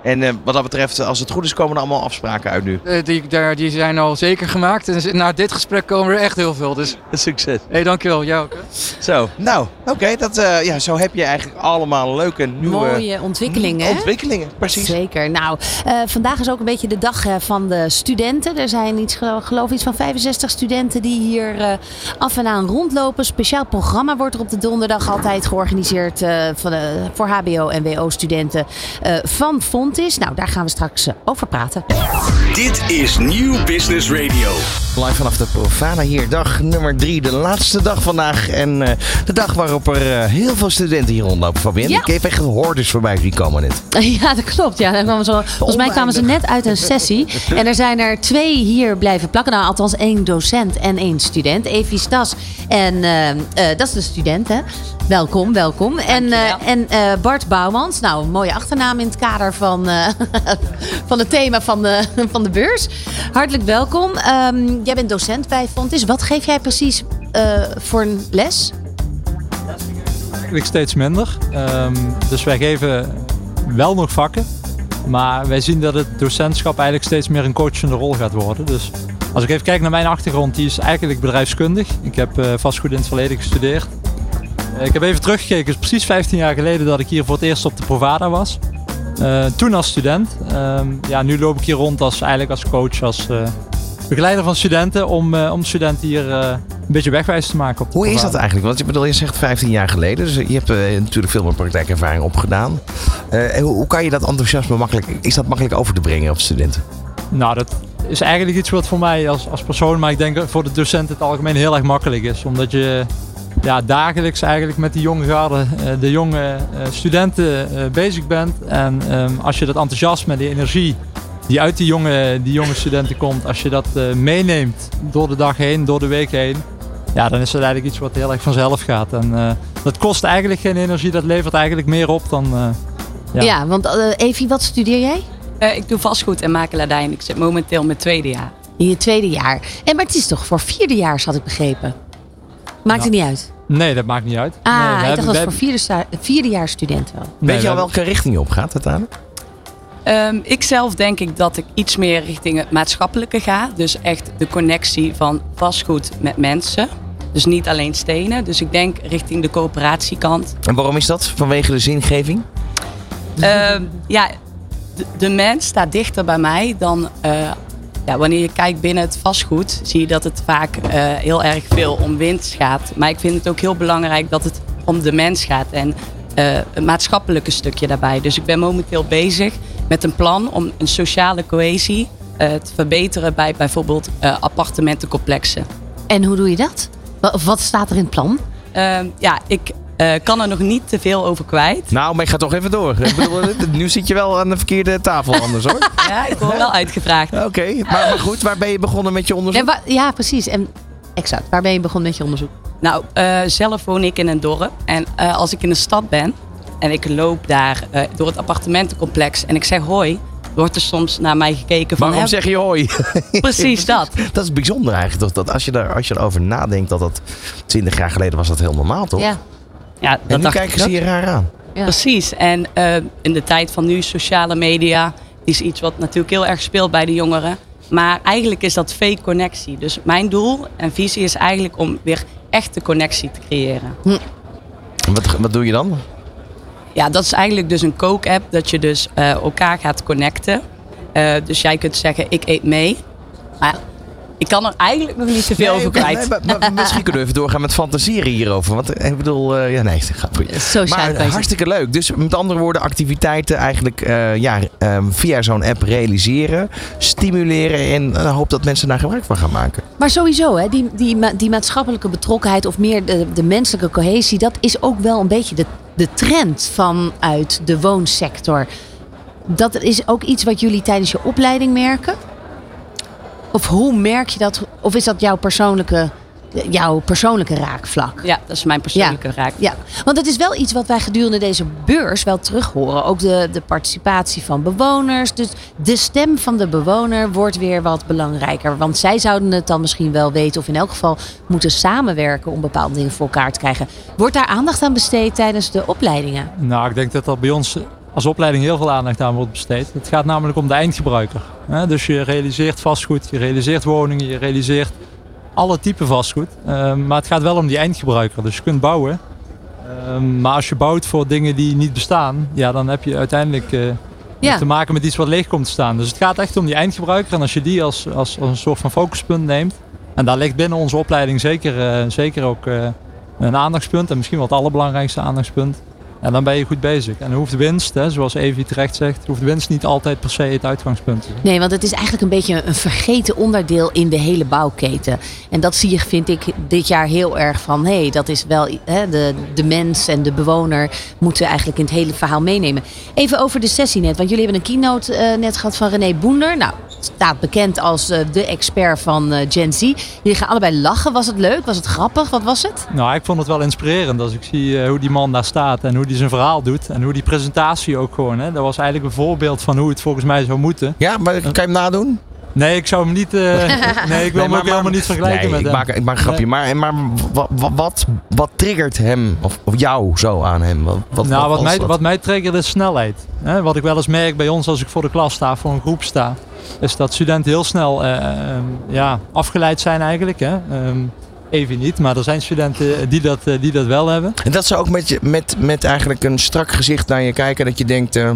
En eh, wat dat betreft, als het goed is, komen er allemaal afspraken uit nu. Eh, die, daar, die zijn al zeker gemaakt. En na dit gesprek komen er echt heel veel. Dus Succes. hey, dankjewel. Jou ook. hè? Zo, nou, oké. dat eh, ja, zo heb je eigenlijk allemaal leuke nieuwe Mooie ontwikkelingen. hè? ontwikkelingen. Precies. Zeker. Nou, eh, vandaag is ook een beetje de dag eh, van de studenten. Er zijn iets, gelo- geloof ik, iets van 65 studenten die hier eh, af en aan rondlopen. Speciaal programma wordt er op de donderdag altijd georganiseerd eh, van, eh, voor HBO- en WO-studenten eh, van Fontis. Nou, daar gaan we straks eh, over praten. Dit is Nieuw Business Radio. Live vanaf de Profana hier, dag nummer drie, de laatste dag vandaag. En eh, de dag waarop er eh, heel veel studenten hier rondlopen, Fabienne. Ja. Ik heb echt hoorders voorbij zien komen net. Ja, dat klopt. Ja, daar kwamen ze, volgens mij kwamen ze net uit een sessie. En er zijn er twee hier blijven plakken. Nou, althans één docent en één student. Evie Stas. En dat is de student, hè? Welkom, welkom. En, eh, en eh, Bart Bouwmans. Nou, een mooie achternaam in het kader van, eh, van het thema van de, van de beurs. Hartelijk welkom. Ehm, jij bent docent bij Fontis. Wat geef jij precies eh, voor een les? eigenlijk steeds minder. Ehm, dus wij geven wel nog vakken. Maar wij zien dat het docentschap eigenlijk steeds meer een coachende rol gaat worden. Dus als ik even kijk naar mijn achtergrond, die is eigenlijk bedrijfskundig. Ik heb eh, vastgoed in het verleden gestudeerd. Eh, ik heb even teruggekeken, het is precies 15 jaar geleden dat ik hier voor het eerst op de Provada was. Eh, toen als student. Ehm, ja, nu loop ik hier rond als, eigenlijk als coach, als eh, begeleider van studenten. Om, om studenten hier een beetje wegwijs te maken. Op Hoe is dat eigenlijk? Want je, bedoel, je zegt 15 jaar geleden, dus je hebt natuurlijk veel meer praktijkervaring opgedaan. Hoe, hoe kan je dat enthousiasme makkelijk, is dat makkelijk over te brengen op studenten? Nou, dat is eigenlijk iets wat voor mij als, als persoon, maar ik denk voor de docent het algemeen heel erg makkelijk is. Omdat je ja, dagelijks eigenlijk met die jonge garde, eh, de jonge eh, studenten eh, bezig bent. En ehm, als je dat enthousiasme, die energie die uit die jonge, die jonge studenten komt, als je dat eh, meeneemt door de dag heen, door de week heen. Ja, dan is het eigenlijk iets wat heel erg vanzelf gaat. En eh, dat kost eigenlijk geen energie, dat levert eigenlijk meer op dan... eh, Ja, Ja. want Evie, wat studeer jij? Eh, ik doe vastgoed en makelaardij en ik zit momenteel in mijn tweede jaar. In je tweede jaar. En, maar het is toch voor vierdejaars, had ik begrepen. Maakt het niet uit. Nee, dat maakt niet uit. Ah, nee, we ik dacht hebben- dat was voor vierde, sta- vierdejaars student wel. Nee, Weet je al we welke richting je op gaat uiteindelijk? Ehm ik zelf denk ik dat ik iets meer richting het maatschappelijke ga. Dus echt de connectie van vastgoed met mensen. Dus niet alleen stenen. Dus ik denk richting de coöperatiekant. En waarom is dat? Vanwege de zingeving? Ehm, ja, de, de mens staat dichter bij mij dan... eh, ja, wanneer je kijkt binnen het vastgoed, zie je dat het vaak eh, heel erg veel om winst gaat. Maar ik vind het ook heel belangrijk dat het om de mens gaat en eh, het maatschappelijke stukje daarbij. Dus ik ben momenteel bezig met een plan om een sociale cohesie eh, te verbeteren bij bijvoorbeeld appartementencomplexen. En hoe doe je dat? Wat staat er in het plan? Ehm, ja, ik eh, kan er nog niet te veel over kwijt. Nou, maar ik ga toch even door. Ik bedoel, nu zit je wel aan de verkeerde tafel anders hoor. Ja, ik word wel uitgevraagd. Oké, maar, maar goed, waar ben je begonnen met je onderzoek? Ja, ja, precies. En exact. Waar ben je begonnen met je onderzoek? Nou, eh, zelf woon ik in een dorp. En eh, als ik in de stad ben en ik loop daar eh, door het appartementencomplex en ik zeg hoi, wordt er soms naar mij gekeken van... Waarom zeg je hoi? Precies dat. Dat is bijzonder eigenlijk. Toch? Dat als, je daar, als je erover nadenkt dat dat 20 jaar geleden was dat heel normaal, toch? Ja. Ja, En dat nu dacht kijken ze je raar aan. Ja. Precies. En eh, in de tijd van nu, sociale media, is iets wat natuurlijk heel erg speelt bij de jongeren. Maar eigenlijk is dat fake connectie. Dus mijn doel en visie is eigenlijk om weer echte connectie te creëren. Wat, wat doe je dan? Ja, dat is eigenlijk dus een kook-app dat je dus eh, elkaar gaat connecten. Eh, dus jij kunt zeggen, ik eet mee. Maar ik kan er eigenlijk nog niet te veel over kwijt. nee, maar- maar misschien kunnen we even doorgaan met fantaseren hierover. Want eh, ik bedoel, eh, ja nee, grapje. Sociaal Maar bezig. hartstikke leuk. Dus met andere woorden, activiteiten eigenlijk eh, ja, ehm, via zo'n app realiseren, stimuleren en eh, hoop dat mensen daar gebruik van gaan maken. Maar sowieso, hè, die, die, die maatschappelijke betrokkenheid of meer de, de menselijke cohesie, dat is ook wel een beetje de, de trend vanuit de woonsector. Dat is ook iets wat jullie tijdens je opleiding merken? Of hoe merk je dat? Of is dat jouw persoonlijke, jouw persoonlijke raakvlak? Ja, dat is mijn persoonlijke raak. Ja, want het is wel iets wat wij gedurende deze beurs wel terug horen. Ook de, de participatie van bewoners. Dus de stem van de bewoner wordt weer wat belangrijker. Want zij zouden het dan misschien wel weten. Of in elk geval moeten samenwerken om bepaalde dingen voor elkaar te krijgen. Wordt daar aandacht aan besteed tijdens de opleidingen? Nou, ik denk dat er bij ons als opleiding heel veel aandacht aan wordt besteed. Het gaat namelijk om de eindgebruiker. hè. Dus je realiseert vastgoed, je realiseert woningen, je realiseert alle typen vastgoed. Ehm, maar het gaat wel om die eindgebruiker. Dus je kunt bouwen. Ehm, maar als je bouwt voor dingen die niet bestaan, ja, dan heb je uiteindelijk eh, Ja. te maken met iets wat leeg komt te staan. Dus het gaat echt om die eindgebruiker. En als je die als, als, als een soort van focuspunt neemt. En daar ligt binnen onze opleiding zeker, eh, zeker ook eh, een aandachtspunt. En misschien wel het allerbelangrijkste aandachtspunt. En dan ben je goed bezig. En hoeft winst, hè, zoals Evi terecht zegt, hoeft winst niet altijd per se het uitgangspunt te zijn. Nee, want het is eigenlijk een beetje een vergeten onderdeel in de hele bouwketen. En dat zie je, vind ik, dit jaar heel erg van... hé, hey, dat is wel hè, de, de mens en de bewoner moeten eigenlijk in het hele verhaal meenemen. Even over de sessie net, want jullie hebben een keynote eh, net gehad van René Boender. Nou, staat bekend als eh, de expert van eh, Gen Z. Jullie gaan allebei lachen. Was het leuk? Was het grappig? Wat was het? Nou, ik vond het wel inspirerend als ik zie hoe die man daar staat en hoe die zijn verhaal doet. En hoe die presentatie ook gewoon. Hè. Dat was eigenlijk een voorbeeld van hoe het volgens mij zou moeten. Ja, maar kan je hem nadoen? Nee, ik zou hem niet. eh, nee, ik wil hem ook helemaal niet vergelijken nee, met ik hem. maak, ik maak een grapje. Maar, maar wat, wat, wat triggert hem, of, of jou zo aan hem? Wat, wat, nou, wat, mij, dat? wat mij triggert is snelheid. Hè, wat ik wel eens merk bij ons als ik voor de klas sta, voor een groep sta, is dat studenten heel snel eh, eh, ja, afgeleid zijn eigenlijk. Hè. Ehm, even niet, maar er zijn studenten die dat, eh, die dat wel hebben. En dat ze ook met, met, met eigenlijk een strak gezicht naar je kijken. Dat je denkt, eh,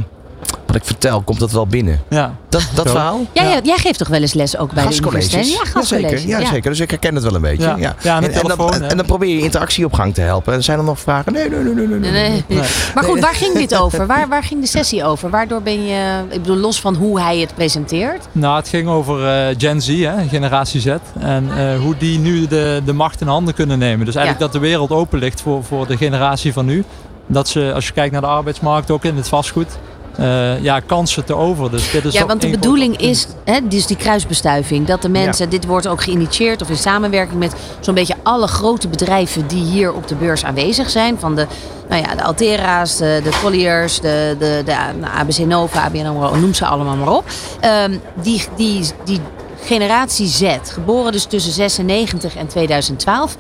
wat ik vertel, komt dat wel binnen? Ja. Dat, dat verhaal? Jij, jij- jij geeft toch wel eens les ook bij de universiteit? Ja, gastcolleges. Jazeker, ja, zeker. Dus ik herken het wel een beetje. Ja. Ja. Ja, en, en, telefoon, dan, en dan probeer je interactie op gang te helpen. En zijn er nog vragen? Nee, nee, nee, nee. nee, nee. Nee, nee. Maar goed, waar ging dit over? Waar, waar ging de sessie over? Waardoor ben je, ik bedoel, los van hoe hij het presenteert. Nou, het ging over eh, Gen Z, hè, generatie Z. En eh, hoe die nu de, de macht in handen kunnen nemen. Dus eigenlijk Ja. dat de wereld open ligt voor, voor de generatie van nu. Dat ze, als je kijkt naar de arbeidsmarkt, ook in het vastgoed, eh, ja, kansen te over. Dus dit is Ja, want de bedoeling is, hè, dus die kruisbestuiving, dat de mensen, dit wordt ook geïnitieerd of in samenwerking met zo'n beetje alle grote bedrijven die hier op de beurs aanwezig zijn. Van de, nou ja, de Altera's, de, de Colliers, de, de, de ABC Nova, ABN AMRO, noem ze allemaal maar op. Ehm, die, die, die generatie Z, geboren dus tussen 96 en 2012,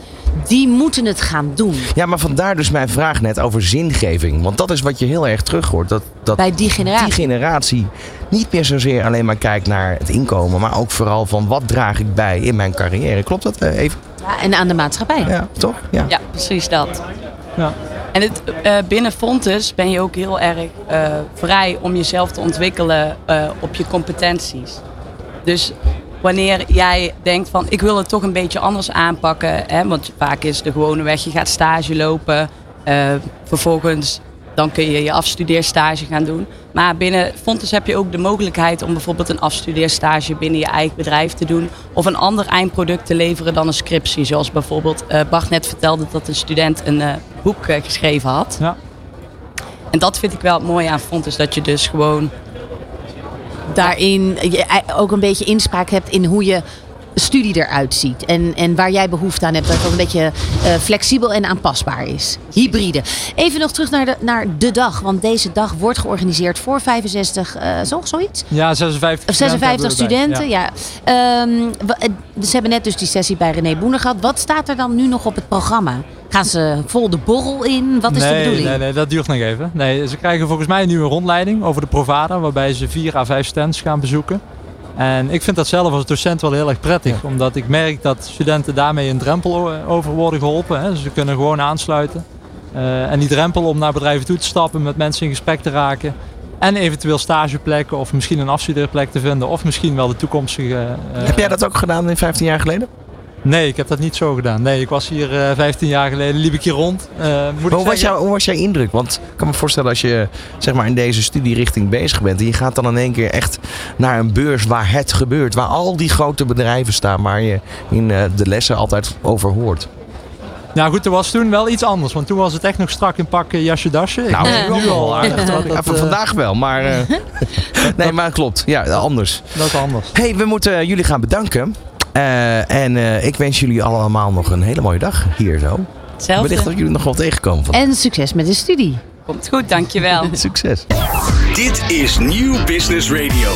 die moeten het gaan doen. Ja, maar vandaar dus mijn vraag net over zingeving. Want dat is wat je heel erg terug hoort. Dat, dat Bij die generatie. die generatie niet meer zozeer alleen maar kijkt naar het inkomen. Maar ook vooral van wat draag ik bij in mijn carrière. Klopt dat eh, even? Ja, en aan de maatschappij. Ja, toch? Ja. Ja, precies dat. Ja. En het, eh, binnen Fontes ben je ook heel erg eh, vrij om jezelf te ontwikkelen eh, op je competenties. Dus wanneer jij denkt van ik wil het toch een beetje anders aanpakken, hè, want vaak is de gewone weg, je gaat stage lopen, eh, vervolgens dan kun je je afstudeerstage gaan doen. Maar binnen Fontes heb je ook de mogelijkheid om bijvoorbeeld een afstudeerstage binnen je eigen bedrijf te doen. Of een ander eindproduct te leveren dan een scriptie. Zoals bijvoorbeeld eh Bart net vertelde dat een student een eh, boek geschreven had. Ja. En dat vind ik wel mooi aan Fontes. Dat je dus gewoon daarin je ook een beetje inspraak hebt in hoe je studie eruit ziet. En, en waar jij behoefte aan hebt. Dat het een beetje eh, flexibel en aanpasbaar is. Hybride. Even nog terug naar de, naar de dag. Want deze dag wordt georganiseerd voor 65, eh zo, zoiets? Ja, 56 Of 56 studenten, ja. Ehm, we- eh, ze hebben net dus die sessie bij René Boener gehad. Wat staat er dan nu nog op het programma? Gaan ze vol de borrel in? Wat is nee, de bedoeling? Nee, nee, dat duurt nog even. Nee, ze krijgen volgens mij nu een rondleiding over de Provada, waarbij ze vier à vijf stands gaan bezoeken. En ik vind dat zelf als docent wel heel erg prettig, omdat ik merk dat studenten daarmee een drempel o- over worden geholpen. Hè. Ze kunnen gewoon aansluiten. Eh, en die drempel om naar bedrijven toe te stappen, met mensen in gesprek te raken. En eventueel stageplekken of misschien een afstudeerplek te vinden. Of misschien wel de toekomstige... eh, Heb jij dat ook gedaan in 15 jaar geleden? Nee, ik heb dat niet zo gedaan. Nee, ik was hier eh 15 jaar geleden, liep ik hier rond. Eh, moet hoe, was jouw, hoe was jouw indruk? Want ik kan me voorstellen als je zeg maar, in deze studierichting bezig bent. En je gaat dan in één keer echt naar een beurs waar het gebeurt. Waar al die grote bedrijven staan. Waar je in eh, de lessen altijd over hoort. Nou goed, er was toen wel iets anders. Want toen was het echt nog strak in pak jasje dasje. Ik Nou, denk nu al aardig. dat eh, vandaag wel, maar... nee, maar klopt. Ja, anders. Dat is anders. hey, we moeten jullie gaan bedanken. Eh, en eh, ik wens jullie allemaal nog een hele mooie dag hier zo. Hetzelfde. Wellicht dat jullie nog wel tegenkomen. Van. En succes met de studie. Komt goed, dankjewel. Succes. Dit is Nieuw Business Radio.